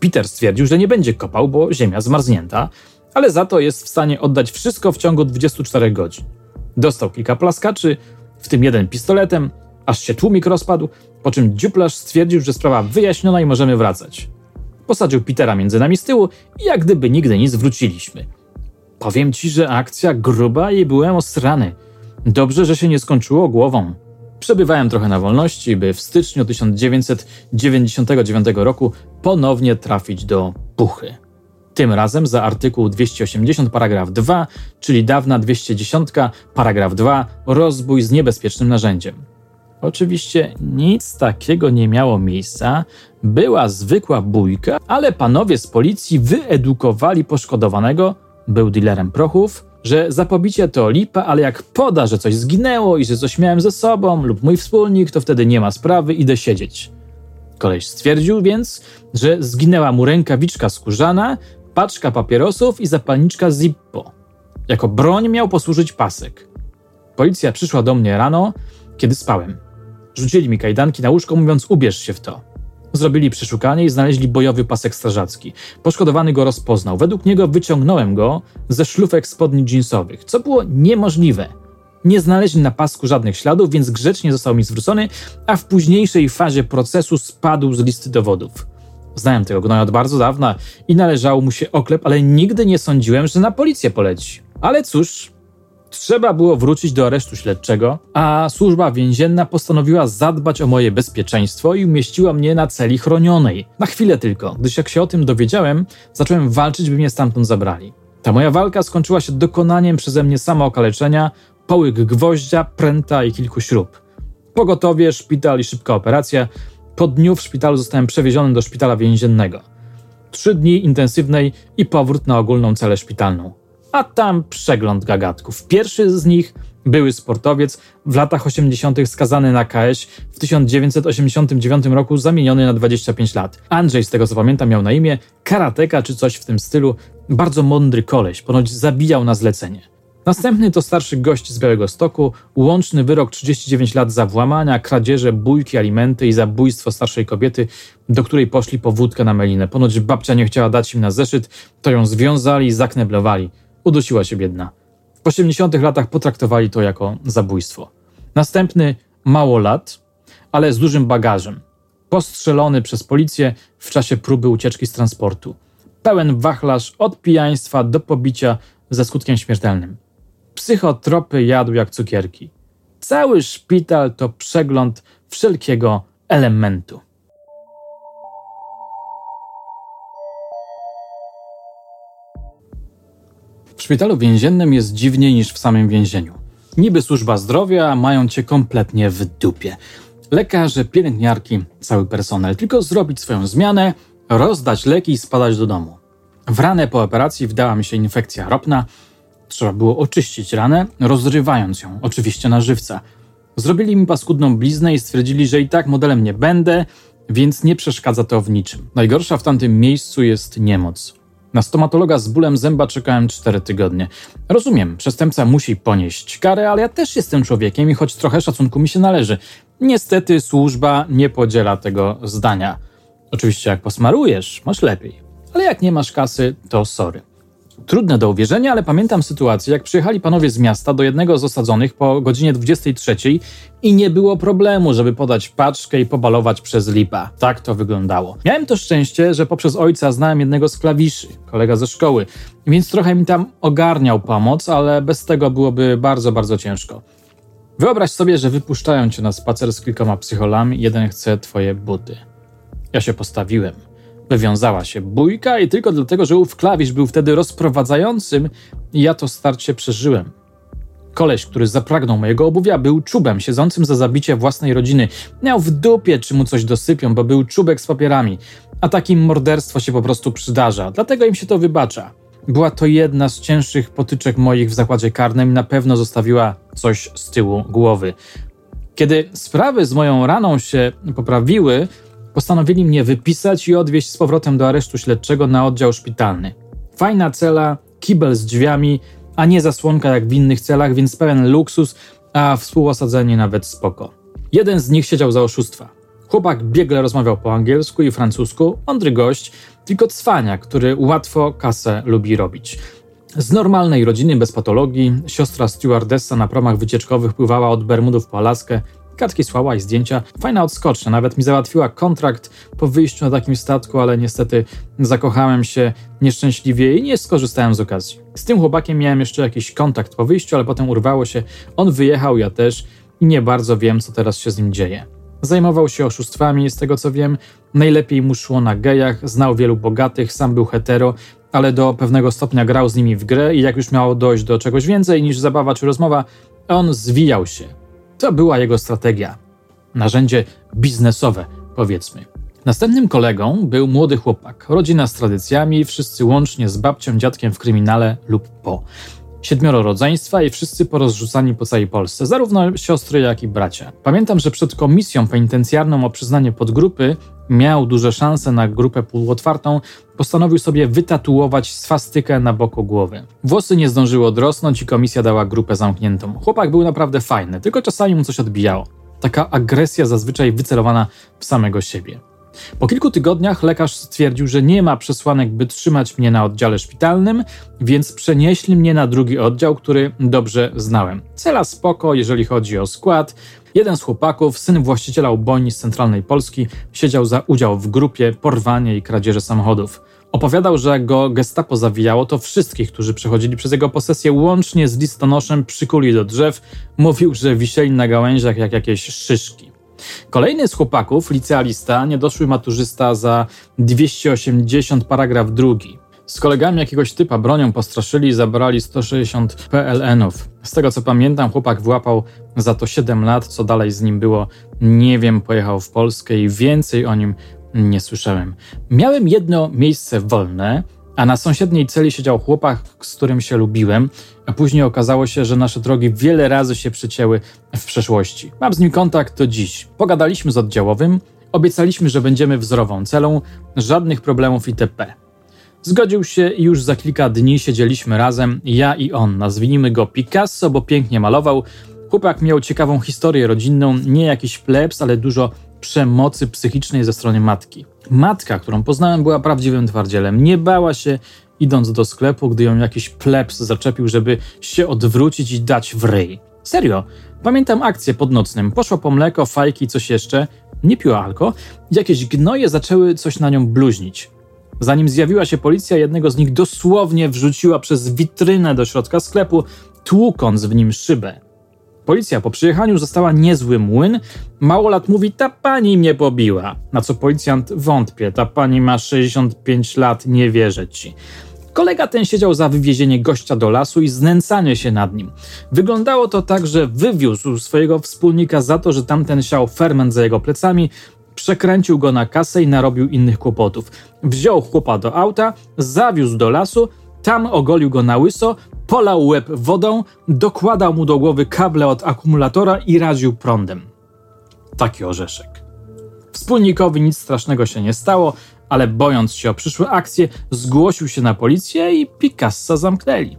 Peter stwierdził, że nie będzie kopał, bo ziemia zmarznięta, ale za to jest w stanie oddać wszystko w ciągu 24 godzin. Dostał kilka plaskaczy, w tym jeden pistoletem, aż się tłumik rozpadł, po czym dziuplarz stwierdził, że sprawa wyjaśniona i możemy wracać. Posadził Petera między nami z tyłu i jak gdyby nigdy nic wróciliśmy. Powiem ci, że akcja gruba i byłem osrany. Dobrze, że się nie skończyło głową. Przebywałem trochę na wolności, by w styczniu 1999 roku ponownie trafić do Puchy. Tym razem za artykuł 280 paragraf 2, czyli dawna 210 paragraf 2 rozbój z niebezpiecznym narzędziem. Oczywiście nic takiego nie miało miejsca, była zwykła bójka, ale panowie z policji wyedukowali poszkodowanego, był dealerem prochów, że zapobicie to lipa, ale jak poda, że coś zginęło i że coś miałem ze sobą lub mój wspólnik, to wtedy nie ma sprawy, idę siedzieć. Koleś stwierdził więc, że zginęła mu rękawiczka skórzana, paczka papierosów i zapalniczka Zippo. Jako broń miał posłużyć pasek. Policja przyszła do mnie rano, kiedy spałem. Rzucili mi kajdanki na łóżko, mówiąc: Ubierz się w to. Zrobili przeszukanie i znaleźli bojowy pasek strażacki. Poszkodowany go rozpoznał. Według niego wyciągnąłem go ze szlufek spodni jeansowych, co było niemożliwe. Nie znaleźli na pasku żadnych śladów, więc grzecznie został mi zwrócony, a w późniejszej fazie procesu spadł z listy dowodów. Znałem tego gnoja od bardzo dawna i należało mu się oklep, ale nigdy nie sądziłem, że na policję poleci. Ale cóż, Trzeba było wrócić do aresztu śledczego, a służba więzienna postanowiła zadbać o moje bezpieczeństwo i umieściła mnie na celi chronionej. Na chwilę tylko, gdyż jak się o tym dowiedziałem, zacząłem walczyć, by mnie stamtąd zabrali. Ta moja walka skończyła się dokonaniem przeze mnie samookaleczenia, połyk gwoździa, pręta i kilku śrub. Pogotowie, szpital i szybka operacja. Po dniu w szpitalu zostałem przewieziony do szpitala więziennego. Trzy dni intensywnej i powrót na ogólną celę szpitalną a tam przegląd gagatków. Pierwszy z nich były sportowiec, w latach 80. skazany na KS, w 1989 roku zamieniony na 25 lat. Andrzej, z tego co pamiętam, miał na imię karateka czy coś w tym stylu. Bardzo mądry koleś, ponoć zabijał na zlecenie. Następny to starszy gość z Białego Stoku, łączny wyrok 39 lat za włamania, kradzieże, bójki, alimenty i zabójstwo starszej kobiety, do której poszli po wódkę na melinę. Ponoć babcia nie chciała dać im na zeszyt, to ją związali i zakneblowali udusiła się biedna. W 80 latach potraktowali to jako zabójstwo. Następny mało lat, ale z dużym bagażem. Postrzelony przez policję w czasie próby ucieczki z transportu. pełen wachlarz od pijaństwa do pobicia ze skutkiem śmiertelnym. Psychotropy jadł jak cukierki. Cały szpital to przegląd wszelkiego elementu. W szpitalu więziennym jest dziwniej niż w samym więzieniu. Niby służba zdrowia, mają cię kompletnie w dupie. Lekarze, pielęgniarki, cały personel. Tylko zrobić swoją zmianę, rozdać leki i spadać do domu. W ranę po operacji wdała mi się infekcja ropna. Trzeba było oczyścić ranę, rozrywając ją, oczywiście na żywca. Zrobili mi paskudną bliznę i stwierdzili, że i tak modelem nie będę, więc nie przeszkadza to w niczym. Najgorsza w tamtym miejscu jest niemoc. Na stomatologa z bólem zęba czekałem 4 tygodnie. Rozumiem, przestępca musi ponieść karę, ale ja też jestem człowiekiem i choć trochę szacunku mi się należy. Niestety służba nie podziela tego zdania. Oczywiście jak posmarujesz, masz lepiej. Ale jak nie masz kasy, to sorry. Trudne do uwierzenia, ale pamiętam sytuację, jak przyjechali panowie z miasta do jednego z osadzonych po godzinie 23 i nie było problemu, żeby podać paczkę i pobalować przez lipa. Tak to wyglądało. Miałem to szczęście, że poprzez ojca znałem jednego z klawiszy, kolega ze szkoły, więc trochę mi tam ogarniał pomoc, ale bez tego byłoby bardzo, bardzo ciężko. Wyobraź sobie, że wypuszczają cię na spacer z kilkoma psycholami jeden chce twoje buty. Ja się postawiłem. Wywiązała się bójka i tylko dlatego, że ów klawisz był wtedy rozprowadzającym, ja to starcie przeżyłem. Koleś, który zapragnął mojego obuwia, był czubem siedzącym za zabicie własnej rodziny. Miał w dupie, czy mu coś dosypią, bo był czubek z papierami. A takim morderstwo się po prostu przydarza, dlatego im się to wybacza. Była to jedna z cięższych potyczek moich w zakładzie karnym na pewno zostawiła coś z tyłu głowy. Kiedy sprawy z moją raną się poprawiły, Postanowili mnie wypisać i odwieźć z powrotem do aresztu śledczego na oddział szpitalny. Fajna cela, kibel z drzwiami, a nie zasłonka jak w innych celach, więc pełen luksus, a współosadzenie nawet spoko. Jeden z nich siedział za oszustwa. Chłopak biegle rozmawiał po angielsku i francusku, mądry gość, tylko cwania, który łatwo kasę lubi robić. Z normalnej rodziny bez patologii, siostra stewardessa na promach wycieczkowych pływała od Bermudów po Alaskę, Kartki słała i zdjęcia. Fajna odskocznia, nawet mi załatwiła kontrakt po wyjściu na takim statku, ale niestety zakochałem się nieszczęśliwie i nie skorzystałem z okazji. Z tym chłopakiem miałem jeszcze jakiś kontakt po wyjściu, ale potem urwało się. On wyjechał, ja też i nie bardzo wiem, co teraz się z nim dzieje. Zajmował się oszustwami, z tego co wiem, najlepiej mu szło na gejach, znał wielu bogatych, sam był hetero, ale do pewnego stopnia grał z nimi w grę i jak już miało dojść do czegoś więcej niż zabawa czy rozmowa, on zwijał się. To była jego strategia. Narzędzie biznesowe, powiedzmy. Następnym kolegą był młody chłopak, rodzina z tradycjami, wszyscy łącznie z babcią, dziadkiem w kryminale lub po. Siedmioro rodzeństwa i wszyscy porozrzucani po całej Polsce, zarówno siostry, jak i bracia. Pamiętam, że przed komisją penitencjarną o przyznanie podgrupy miał duże szanse na grupę półotwartą, postanowił sobie wytatuować swastykę na boku głowy. Włosy nie zdążyły odrosnąć i komisja dała grupę zamkniętą. Chłopak był naprawdę fajny, tylko czasami mu coś odbijało. Taka agresja zazwyczaj wycelowana w samego siebie. Po kilku tygodniach lekarz stwierdził, że nie ma przesłanek, by trzymać mnie na oddziale szpitalnym, więc przenieśli mnie na drugi oddział, który dobrze znałem. Cela spoko, jeżeli chodzi o skład. Jeden z chłopaków, syn właściciela ubojni z centralnej Polski, siedział za udział w grupie, porwanie i kradzieży samochodów. Opowiadał, że go gestapo zawijało, to wszystkich, którzy przechodzili przez jego posesję, łącznie z listonoszem, przykuli do drzew. Mówił, że wisieli na gałęziach jak jakieś szyszki. Kolejny z chłopaków, licealista, niedoszły maturzysta za 280 paragraf drugi. Z kolegami jakiegoś typa bronią postraszyli i zabrali 160 PLN-ów. Z tego co pamiętam, chłopak włapał za to 7 lat, co dalej z nim było, nie wiem, pojechał w Polskę i więcej o nim nie słyszałem. Miałem jedno miejsce wolne, a na sąsiedniej celi siedział chłopak, z którym się lubiłem, a później okazało się, że nasze drogi wiele razy się przecięły w przeszłości. Mam z nim kontakt do dziś. Pogadaliśmy z oddziałowym, obiecaliśmy, że będziemy wzorową celą, żadnych problemów itp. Zgodził się i już za kilka dni siedzieliśmy razem, ja i on. Nazwijmy go Picasso, bo pięknie malował. Chłopak miał ciekawą historię rodzinną, nie jakiś plebs, ale dużo przemocy psychicznej ze strony matki. Matka, którą poznałem, była prawdziwym twardzielem. Nie bała się, idąc do sklepu, gdy ją jakiś plebs zaczepił, żeby się odwrócić i dać w ryj. Serio, pamiętam akcję pod nocnym. Poszła po mleko, fajki, coś jeszcze. Nie piła alko. Jakieś gnoje zaczęły coś na nią bluźnić. Zanim zjawiła się policja, jednego z nich dosłownie wrzuciła przez witrynę do środka sklepu, tłukąc w nim szybę. Policja po przyjechaniu została niezły młyn. Mało lat mówi, ta pani mnie pobiła. Na co policjant wątpię, ta pani ma 65 lat, nie wierzę ci. Kolega ten siedział za wywiezienie gościa do lasu i znęcanie się nad nim. Wyglądało to tak, że wywiózł swojego wspólnika za to, że tamten siał ferment za jego plecami, przekręcił go na kasę i narobił innych kłopotów. Wziął chłopa do auta, zawiózł do lasu, tam ogolił go na łyso, polał łeb wodą, dokładał mu do głowy kable od akumulatora i raził prądem. Taki orzeszek. Wspólnikowi nic strasznego się nie stało, ale bojąc się o przyszłe akcje, zgłosił się na policję i Picassa zamknęli.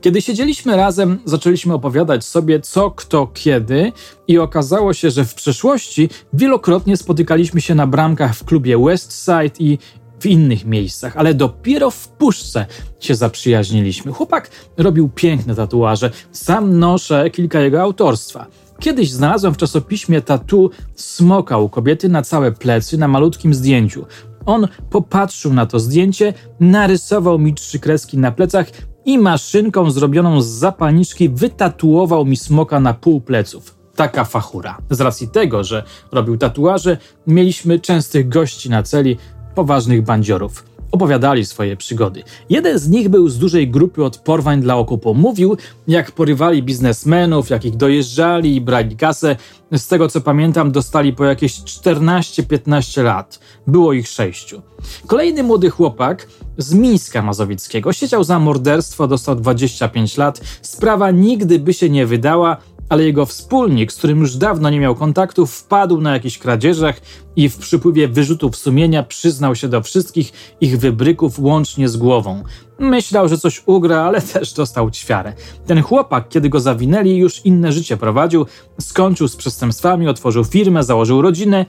Kiedy siedzieliśmy razem, zaczęliśmy opowiadać sobie co, kto, kiedy, i okazało się, że w przeszłości wielokrotnie spotykaliśmy się na bramkach w klubie Westside i w innych miejscach, ale dopiero w puszce się zaprzyjaźniliśmy. Chłopak robił piękne tatuaże, sam noszę kilka jego autorstwa. Kiedyś znalazłem w czasopiśmie tatu smoka u kobiety na całe plecy na malutkim zdjęciu. On popatrzył na to zdjęcie, narysował mi trzy kreski na plecach i maszynką zrobioną z zapalniczki wytatuował mi smoka na pół pleców. Taka fachura. Z racji tego, że robił tatuaże, mieliśmy częstych gości na celi, poważnych bandziorów. Opowiadali swoje przygody. Jeden z nich był z dużej grupy od porwań dla okupu. Mówił, jak porywali biznesmenów, jak ich dojeżdżali i brali kasę. Z tego co pamiętam, dostali po jakieś 14-15 lat. Było ich sześciu. Kolejny młody chłopak z Mińska Mazowieckiego siedział za morderstwo, dostał 25 lat. Sprawa nigdy by się nie wydała, ale jego wspólnik, z którym już dawno nie miał kontaktu, wpadł na jakichś kradzieżach i w przypływie wyrzutów sumienia przyznał się do wszystkich ich wybryków łącznie z głową. Myślał, że coś ugra, ale (laughs) też dostał ćwiarę. Ten chłopak, kiedy go zawinęli, już inne życie prowadził, skończył z przestępstwami, otworzył firmę, założył rodzinę,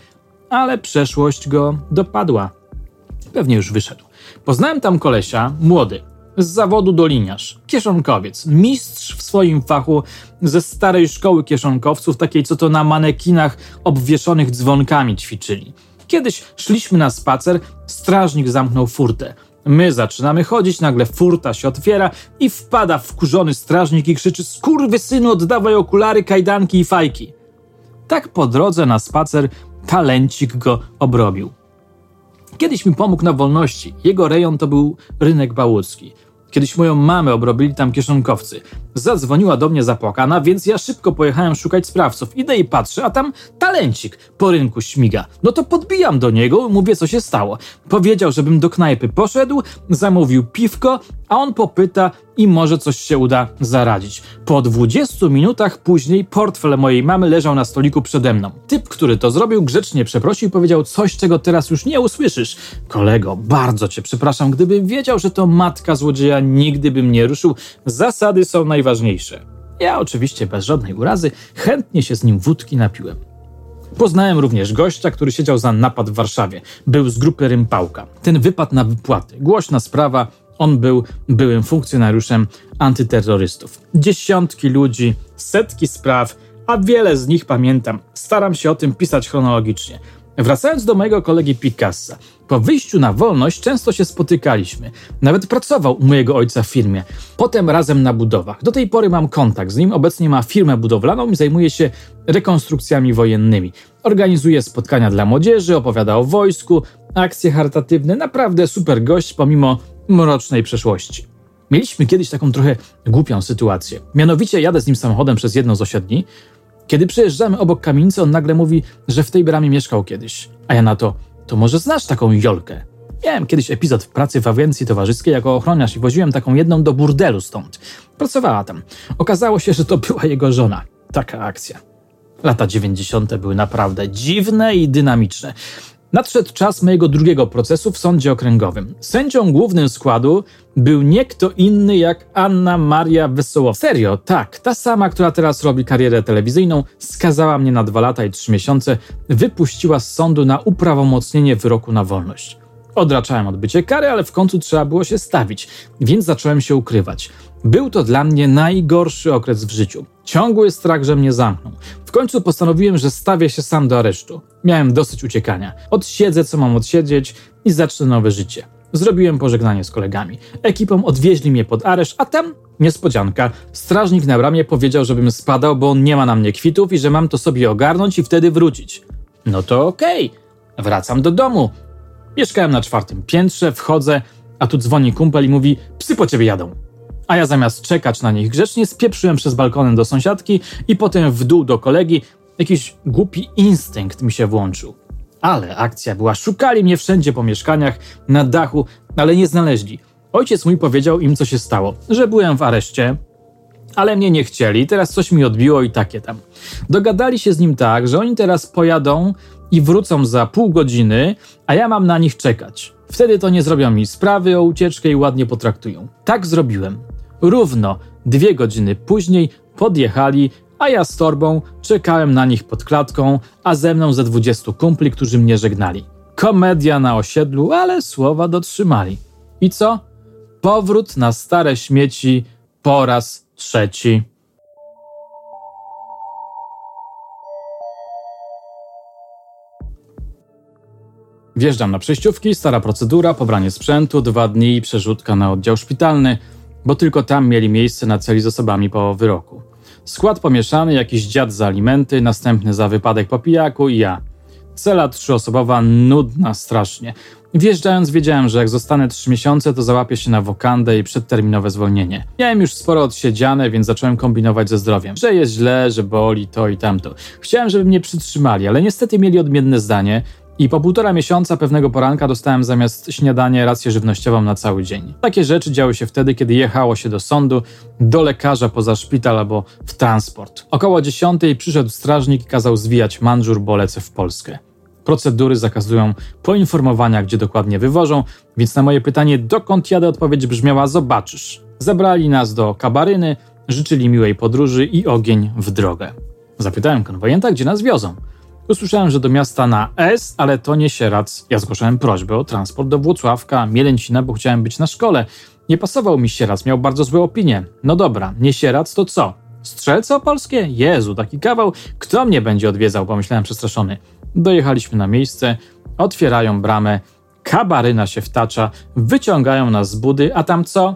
ale przeszłość go dopadła. Pewnie już wyszedł. Poznałem tam kolesia, młody, z zawodu doliniarz, kieszonkowiec, mistrz w swoim fachu ze starej szkoły kieszonkowców, takiej co to na manekinach obwieszonych dzwonkami ćwiczyli. Kiedyś szliśmy na spacer, strażnik zamknął furtę. My zaczynamy chodzić, nagle furta się otwiera i wpada wkurzony strażnik i krzyczy synu, oddawaj okulary, kajdanki i fajki. Tak po drodze na spacer talencik go obrobił. Kiedyś mi pomógł na wolności. Jego rejon to był rynek bałucki. Kiedyś moją mamę obrobili tam kieszonkowcy. Zadzwoniła do mnie zapłakana, więc ja szybko pojechałem szukać sprawców. Idę i patrzę, a tam talencik po rynku śmiga. No to podbijam do niego, mówię co się stało. Powiedział, żebym do knajpy poszedł, zamówił piwko, a on popyta i może coś się uda zaradzić. Po 20 minutach później portfel mojej mamy leżał na stoliku przede mną. Typ, który to zrobił, grzecznie przeprosił i powiedział coś, czego teraz już nie usłyszysz. Kolego, bardzo cię przepraszam, gdybym wiedział, że to matka złodzieja, nigdy bym nie ruszył. Zasady są najważniejsze. Ja oczywiście bez żadnej urazy chętnie się z nim wódki napiłem. Poznałem również gościa, który siedział za napad w Warszawie. Był z grupy Rympałka. Ten wypadł na wypłaty. Głośna sprawa, on był byłym funkcjonariuszem antyterrorystów. Dziesiątki ludzi, setki spraw, a wiele z nich pamiętam. Staram się o tym pisać chronologicznie. Wracając do mojego kolegi Picassa. Po wyjściu na wolność często się spotykaliśmy. Nawet pracował u mojego ojca w firmie. Potem razem na budowach. Do tej pory mam kontakt z nim. Obecnie ma firmę budowlaną i zajmuje się rekonstrukcjami wojennymi. Organizuje spotkania dla młodzieży, opowiada o wojsku, akcje charytatywne. Naprawdę super gość, pomimo mrocznej przeszłości. Mieliśmy kiedyś taką trochę głupią sytuację. Mianowicie jadę z nim samochodem przez jedną z osiedli. Kiedy przejeżdżamy obok kamienicy, on nagle mówi, że w tej bramie mieszkał kiedyś. A ja na to, to może znasz taką Jolkę? Miałem kiedyś epizod w pracy w agencji towarzyskiej jako ochroniarz i woziłem taką jedną do burdelu stąd. Pracowała tam. Okazało się, że to była jego żona. Taka akcja. Lata 90. były naprawdę dziwne i dynamiczne. Nadszedł czas mojego drugiego procesu w sądzie okręgowym. Sędzią głównym składu był nie kto inny jak Anna Maria Wesołowska. Serio, tak, ta sama, która teraz robi karierę telewizyjną, skazała mnie na dwa lata i trzy miesiące, wypuściła z sądu na uprawomocnienie wyroku na wolność. Odraczałem odbycie kary, ale w końcu trzeba było się stawić, więc zacząłem się ukrywać. Był to dla mnie najgorszy okres w życiu. Ciągły strach, że mnie zamkną. W końcu postanowiłem, że stawię się sam do aresztu. Miałem dosyć uciekania. Odsiedzę, co mam odsiedzieć i zacznę nowe życie. Zrobiłem pożegnanie z kolegami. Ekipą odwieźli mnie pod areszt, a tam niespodzianka. Strażnik na bramie powiedział, żebym spadał, bo on nie ma na mnie kwitów i że mam to sobie ogarnąć i wtedy wrócić. No to okej. Okay. Wracam do domu. Mieszkałem na czwartym piętrze, wchodzę, a tu dzwoni kumpel i mówi: Psy po ciebie jadą. A ja zamiast czekać na nich grzecznie, spieprzyłem przez balkonem do sąsiadki i potem w dół do kolegi. Jakiś głupi instynkt mi się włączył. Ale akcja była. Szukali mnie wszędzie po mieszkaniach, na dachu, ale nie znaleźli. Ojciec mój powiedział im, co się stało, że byłem w areszcie, ale mnie nie chcieli, teraz coś mi odbiło i takie tam. Dogadali się z nim tak, że oni teraz pojadą i wrócą za pół godziny, a ja mam na nich czekać. Wtedy to nie zrobią mi sprawy o ucieczkę i ładnie potraktują. Tak zrobiłem. Równo dwie godziny później podjechali, a ja z torbą czekałem na nich pod klatką, a ze mną ze dwudziestu kumpli, którzy mnie żegnali. Komedia na osiedlu, ale słowa dotrzymali. I co? Powrót na stare śmieci po raz trzeci. Wjeżdżam na przejściówki, stara procedura, pobranie sprzętu, dwa dni i przerzutka na oddział szpitalny, bo tylko tam mieli miejsce na celi z osobami po wyroku. Skład pomieszany, jakiś dziad za alimenty, następny za wypadek po pijaku i ja. Cela trzyosobowa, nudna strasznie. Wjeżdżając wiedziałem, że jak zostanę trzy miesiące, to załapię się na wokandę i przedterminowe zwolnienie. Miałem już sporo odsiedziane, więc zacząłem kombinować ze zdrowiem. Że jest źle, że boli to i tamto. Chciałem, żeby mnie przytrzymali, ale niestety mieli odmienne zdanie i po półtora miesiąca pewnego poranka dostałem zamiast śniadania rację żywnościową na cały dzień. Takie rzeczy działy się wtedy, kiedy jechało się do sądu, do lekarza poza szpital albo w transport. Około dziesiątej przyszedł strażnik i kazał zwijać mandżur, bo lecę w Polskę. Procedury zakazują poinformowania, gdzie dokładnie wywożą, więc na moje pytanie, dokąd jadę, odpowiedź brzmiała: Zobaczysz. Zabrali nas do kabaryny, życzyli miłej podróży i ogień w drogę. Zapytałem konwojenta, gdzie nas wiozą. Usłyszałem, że do miasta na S, ale to nie Sierac. Ja zgłaszałem prośbę o transport do Włocławka, Mielęcina, bo chciałem być na szkole. Nie pasował mi Sierac, miał bardzo złe opinie. No dobra, nie Sierac, to co? Strzelce opolskie? Jezu, taki kawał. Kto mnie będzie odwiedzał? Pomyślałem przestraszony. Dojechaliśmy na miejsce, otwierają bramę, kabaryna się wtacza, wyciągają nas z budy, a tam co?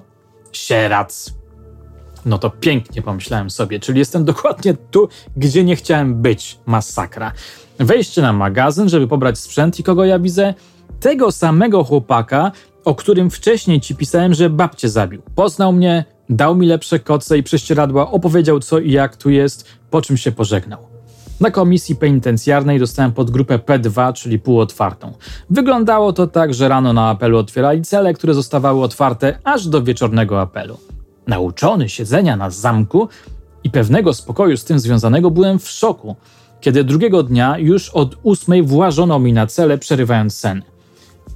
Sierac. No to pięknie pomyślałem sobie, czyli jestem dokładnie tu, gdzie nie chciałem być. Masakra. Wejście na magazyn, żeby pobrać sprzęt i kogo ja widzę? Tego samego chłopaka, o którym wcześniej ci pisałem, że babcię zabił. Poznał mnie, dał mi lepsze koce i prześcieradła, opowiedział co i jak tu jest, po czym się pożegnał. Na komisji penitencjarnej dostałem podgrupę P2, czyli półotwartą. Wyglądało to tak, że rano na apelu otwierali cele, które zostawały otwarte aż do wieczornego apelu. Nauczony siedzenia na zamku i pewnego spokoju z tym związanego, byłem w szoku, kiedy drugiego dnia już od ósmej włażono mi na cele, przerywając sen.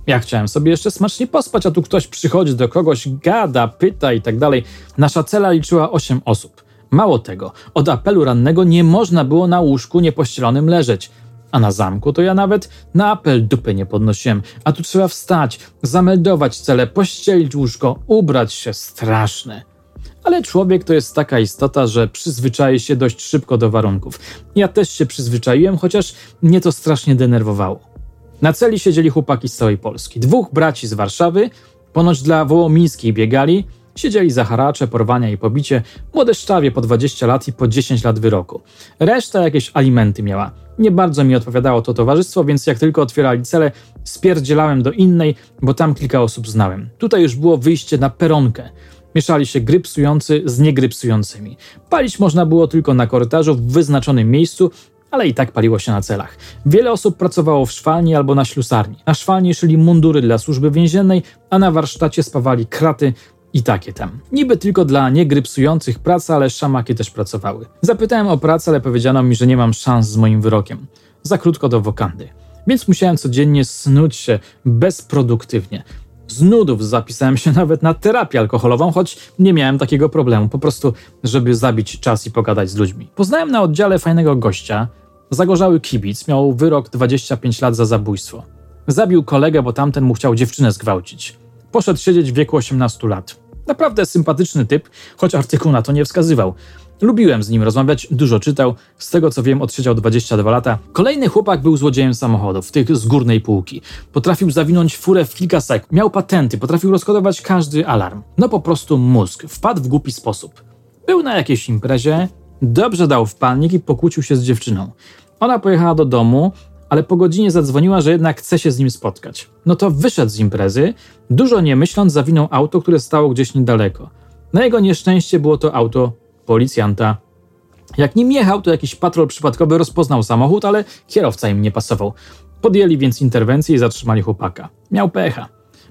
Ja chciałem sobie jeszcze smacznie pospać, a tu ktoś przychodzi do kogoś, gada, pyta i tak dalej. Nasza cela liczyła osiem osób. Mało tego, od apelu rannego nie można było na łóżku niepościelonym leżeć. A na zamku to ja nawet na apel dupy nie podnosiłem. A tu trzeba wstać, zameldować cele, pościelić łóżko, ubrać się. Straszne. Ale człowiek to jest taka istota, że przyzwyczai się dość szybko do warunków. Ja też się przyzwyczaiłem, chociaż mnie to strasznie denerwowało. Na celi siedzieli chłopaki z całej Polski. Dwóch braci z Warszawy, ponoć dla Wołomińskiej biegali, siedzieli za haracze, porwania i pobicie, młode szczawie po 20 lat i po 10 lat wyroku. Reszta jakieś alimenty miała. Nie bardzo mi odpowiadało to towarzystwo, więc jak tylko otwierali cele, spierdzielałem do innej, bo tam kilka osób znałem. Tutaj już było wyjście na peronkę. Mieszali się grypsujący z niegrypsującymi. Palić można było tylko na korytarzu w wyznaczonym miejscu, ale i tak paliło się na celach. Wiele osób pracowało w szwalni albo na ślusarni. Na szwalni szyli mundury dla służby więziennej, a na warsztacie spawali kraty i takie tam. Niby tylko dla niegrypsujących praca, ale szamaki też pracowały. Zapytałem o pracę, ale powiedziano mi, że nie mam szans z moim wyrokiem. Za krótko do wokandy. Więc musiałem codziennie snuć się bezproduktywnie. Z nudów zapisałem się (laughs) nawet na terapię alkoholową, choć nie miałem takiego problemu, po prostu, żeby zabić czas i pogadać z ludźmi. Poznałem na oddziale fajnego gościa, zagorzały kibic, miał wyrok 25 lat za zabójstwo. Zabił kolegę, bo tamten mu chciał dziewczynę zgwałcić. Poszedł siedzieć w wieku 18 lat. Naprawdę sympatyczny typ, choć artykuł na to nie wskazywał. Lubiłem z nim rozmawiać, dużo czytał, z tego co wiem odsiedział 22 lata. Kolejny chłopak był złodziejem samochodów, tych z górnej półki. Potrafił zawinąć furę w kilka sekund, miał patenty, potrafił rozkodować każdy alarm. No po prostu mózg, wpadł w głupi sposób. Był na jakiejś imprezie, dobrze dał w palnik i pokłócił się z dziewczyną. Ona pojechała do domu, ale po godzinie zadzwoniła, że jednak chce się z nim spotkać. No to wyszedł z imprezy, dużo nie myśląc zawinął auto, które stało gdzieś niedaleko. Na jego nieszczęście było to auto policjanta. Jak nim jechał, to jakiś patrol przypadkowy rozpoznał samochód, ale kierowca im nie pasował. Podjęli więc interwencję i zatrzymali chłopaka. Miał pecha.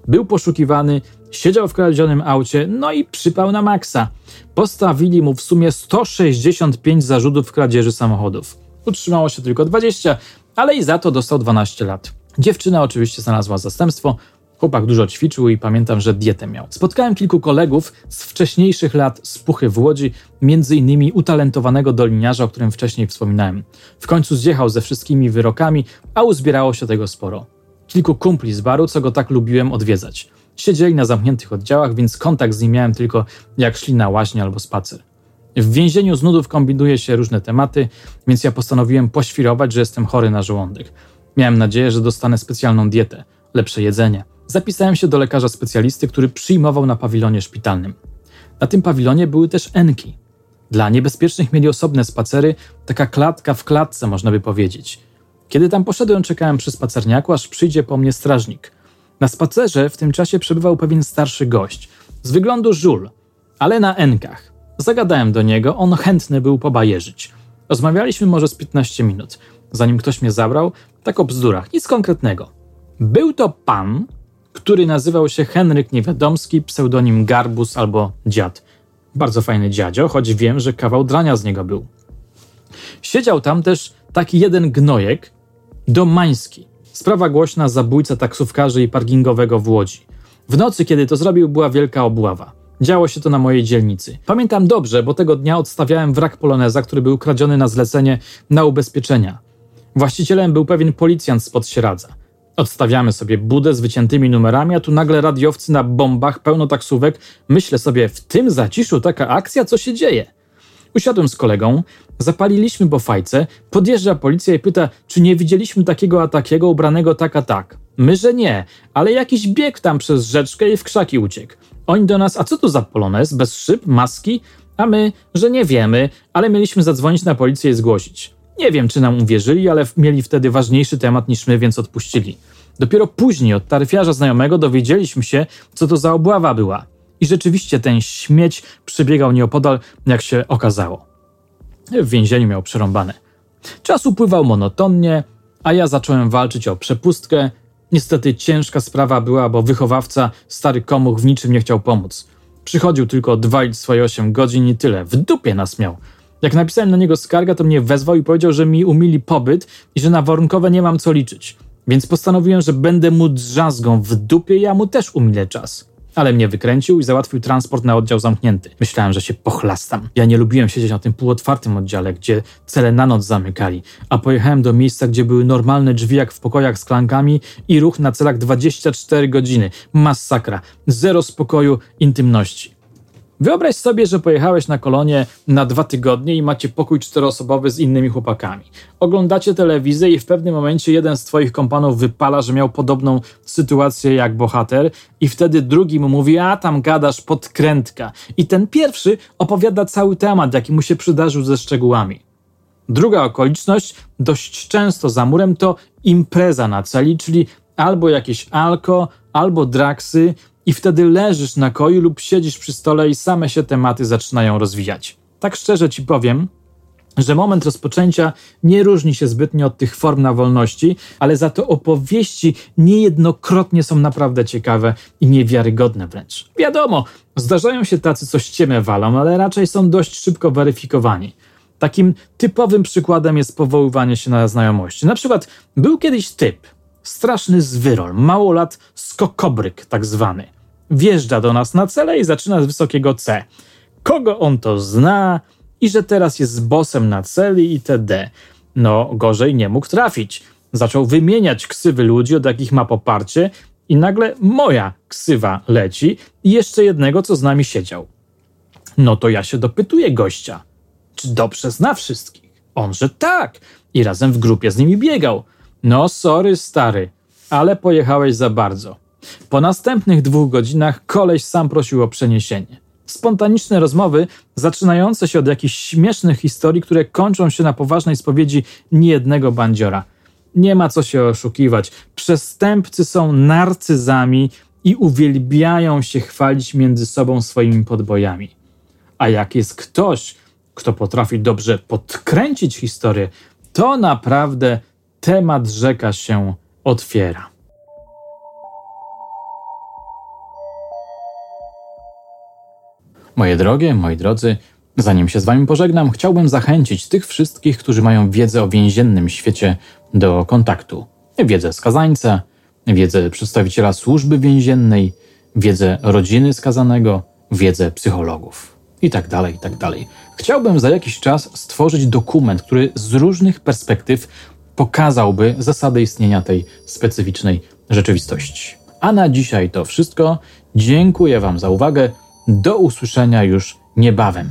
Był poszukiwany, siedział w kradzionym aucie, no i przypał na maksa. Postawili mu w sumie 165 zarzutów kradzieży samochodów. Utrzymało się tylko 20, ale i za to dostał 12 lat. Dziewczyna oczywiście znalazła zastępstwo, Chłopak dużo ćwiczył i pamiętam, że dietę miał. Spotkałem kilku kolegów z wcześniejszych lat z Puchy w Łodzi, między innymi utalentowanego doliniarza, o którym wcześniej wspominałem. W końcu zjechał ze wszystkimi wyrokami, a uzbierało się tego sporo. Kilku kumpli z baru, co go tak lubiłem odwiedzać. Siedzieli na zamkniętych oddziałach, więc kontakt z nim miałem tylko jak szli na łaźnię albo spacer. W więzieniu z nudów kombinuje się różne tematy, więc ja postanowiłem poświrować, że jestem chory na żołądek. Miałem nadzieję, że dostanę specjalną dietę, lepsze jedzenie, Zapisałem się do lekarza specjalisty, który przyjmował na pawilonie szpitalnym. Na tym pawilonie były też enki. Dla niebezpiecznych mieli osobne spacery, taka klatka w klatce, można by powiedzieć. Kiedy tam poszedłem, czekałem przy spacerniaku, aż przyjdzie po mnie strażnik. Na spacerze w tym czasie przebywał pewien starszy gość, z wyglądu żul, ale na enkach. Zagadałem do niego, on chętny był pobajerzyć. Rozmawialiśmy może z 15 minut, zanim ktoś mnie zabrał, tak o bzdurach, nic konkretnego. Był to pan, który nazywał się Henryk Niewiadomski, pseudonim Garbus albo Dziad. Bardzo fajny dziadzio, choć wiem, że kawał drania z niego był. Siedział tam też taki jeden gnojek, Domański. Sprawa głośna zabójca taksówkarzy i parkingowego w Łodzi. W nocy, kiedy to zrobił, była wielka obława. Działo się to na mojej dzielnicy. Pamiętam dobrze, bo tego dnia odstawiałem wrak poloneza, który był kradziony na zlecenie na ubezpieczenia. Właścicielem był pewien policjant spod Sieradza. Odstawiamy sobie budę z wyciętymi numerami, a tu nagle radiowcy na bombach, pełno taksówek. Myślę sobie, w tym zaciszu taka akcja, co się dzieje? Usiadłem z kolegą, zapaliliśmy po fajce, podjeżdża policja i pyta, czy nie widzieliśmy takiego a takiego ubranego tak a tak. My, że nie, ale jakiś bieg tam przez rzeczkę i w krzaki uciekł. Oni do nas, a co to za polonez, bez szyb, maski? A my, że nie wiemy, ale mieliśmy zadzwonić na policję i zgłosić. Nie wiem, czy nam uwierzyli, ale mieli wtedy ważniejszy temat niż my, więc odpuścili. Dopiero później od taryfiarza znajomego dowiedzieliśmy się, co to za obława była. I rzeczywiście ten śmieć przybiegał nieopodal, jak się okazało. W więzieniu miał przerąbane. Czas upływał monotonnie, a ja zacząłem walczyć o przepustkę. Niestety ciężka sprawa była, bo wychowawca, stary komuch, w niczym nie chciał pomóc. Przychodził tylko odwalić swoje 8 godzin i tyle. W dupie nas miał. Jak napisałem na niego skargę, to mnie wezwał i powiedział, że mi umili pobyt i że na warunkowe nie mam co liczyć. Więc postanowiłem, że będę mu drzazgą w dupie ja mu też umilę czas. Ale mnie wykręcił i załatwił transport na oddział zamknięty. Myślałem, że się pochlastam. Ja nie lubiłem siedzieć na tym półotwartym oddziale, gdzie cele na noc zamykali, a pojechałem do miejsca, gdzie były normalne drzwi jak w pokojach z klankami i ruch na celach 24 godziny. Masakra. Zero spokoju, intymności. Wyobraź sobie, że pojechałeś na kolonie na dwa tygodnie i macie pokój czteroosobowy z innymi chłopakami. Oglądacie telewizję i w pewnym momencie jeden z twoich kompanów wypala, że miał podobną sytuację jak bohater i wtedy drugi mu mówi, a tam gadasz podkrętka. I ten pierwszy opowiada cały temat, jaki mu się przydarzył ze szczegółami. Druga okoliczność, dość często za murem, to impreza na celi, czyli albo jakieś alko, albo draksy, i wtedy leżysz na koju lub siedzisz przy stole i same się tematy zaczynają rozwijać. Tak szczerze ci powiem, że moment rozpoczęcia nie różni się zbytnio od tych form na wolności, ale za to opowieści niejednokrotnie są naprawdę ciekawe i niewiarygodne wręcz. Wiadomo, zdarzają się tacy, co ściemę walą, ale raczej są dość szybko weryfikowani. Takim typowym przykładem jest powoływanie się na znajomości. Na przykład był kiedyś typ, straszny zwyrol, małolat skokobryk tak zwany. Wjeżdża do nas na cele i zaczyna z wysokiego C. Kogo on to zna i że teraz jest bosem na celi itd. No, gorzej nie mógł trafić. Zaczął wymieniać ksywy ludzi, od jakich ma poparcie i nagle moja ksywa leci i jeszcze jednego, co z nami siedział. No to ja się dopytuję gościa. Czy dobrze zna wszystkich? On, że tak. I razem w grupie z nimi biegał. No, sorry, stary, ale pojechałeś za bardzo. Po następnych dwóch godzinach koleś sam prosił o przeniesienie. Spontaniczne rozmowy, zaczynające się od jakichś śmiesznych historii, które kończą się na poważnej spowiedzi niejednego bandziora. Nie ma co się oszukiwać. Przestępcy są narcyzami i uwielbiają się chwalić między sobą swoimi podbojami. A jak jest ktoś, kto potrafi dobrze podkręcić historię, to naprawdę temat rzeka się otwiera. Moje drogie, moi drodzy, zanim się z Wami pożegnam, chciałbym zachęcić tych wszystkich, którzy mają wiedzę o więziennym świecie do kontaktu. Wiedzę skazańca, wiedzę przedstawiciela służby więziennej, wiedzę rodziny skazanego, wiedzę psychologów i tak dalej, tak dalej. Chciałbym za jakiś czas stworzyć dokument, który z różnych perspektyw pokazałby zasady istnienia tej specyficznej rzeczywistości. A na dzisiaj to wszystko. Dziękuję Wam za uwagę. Do usłyszenia już niebawem.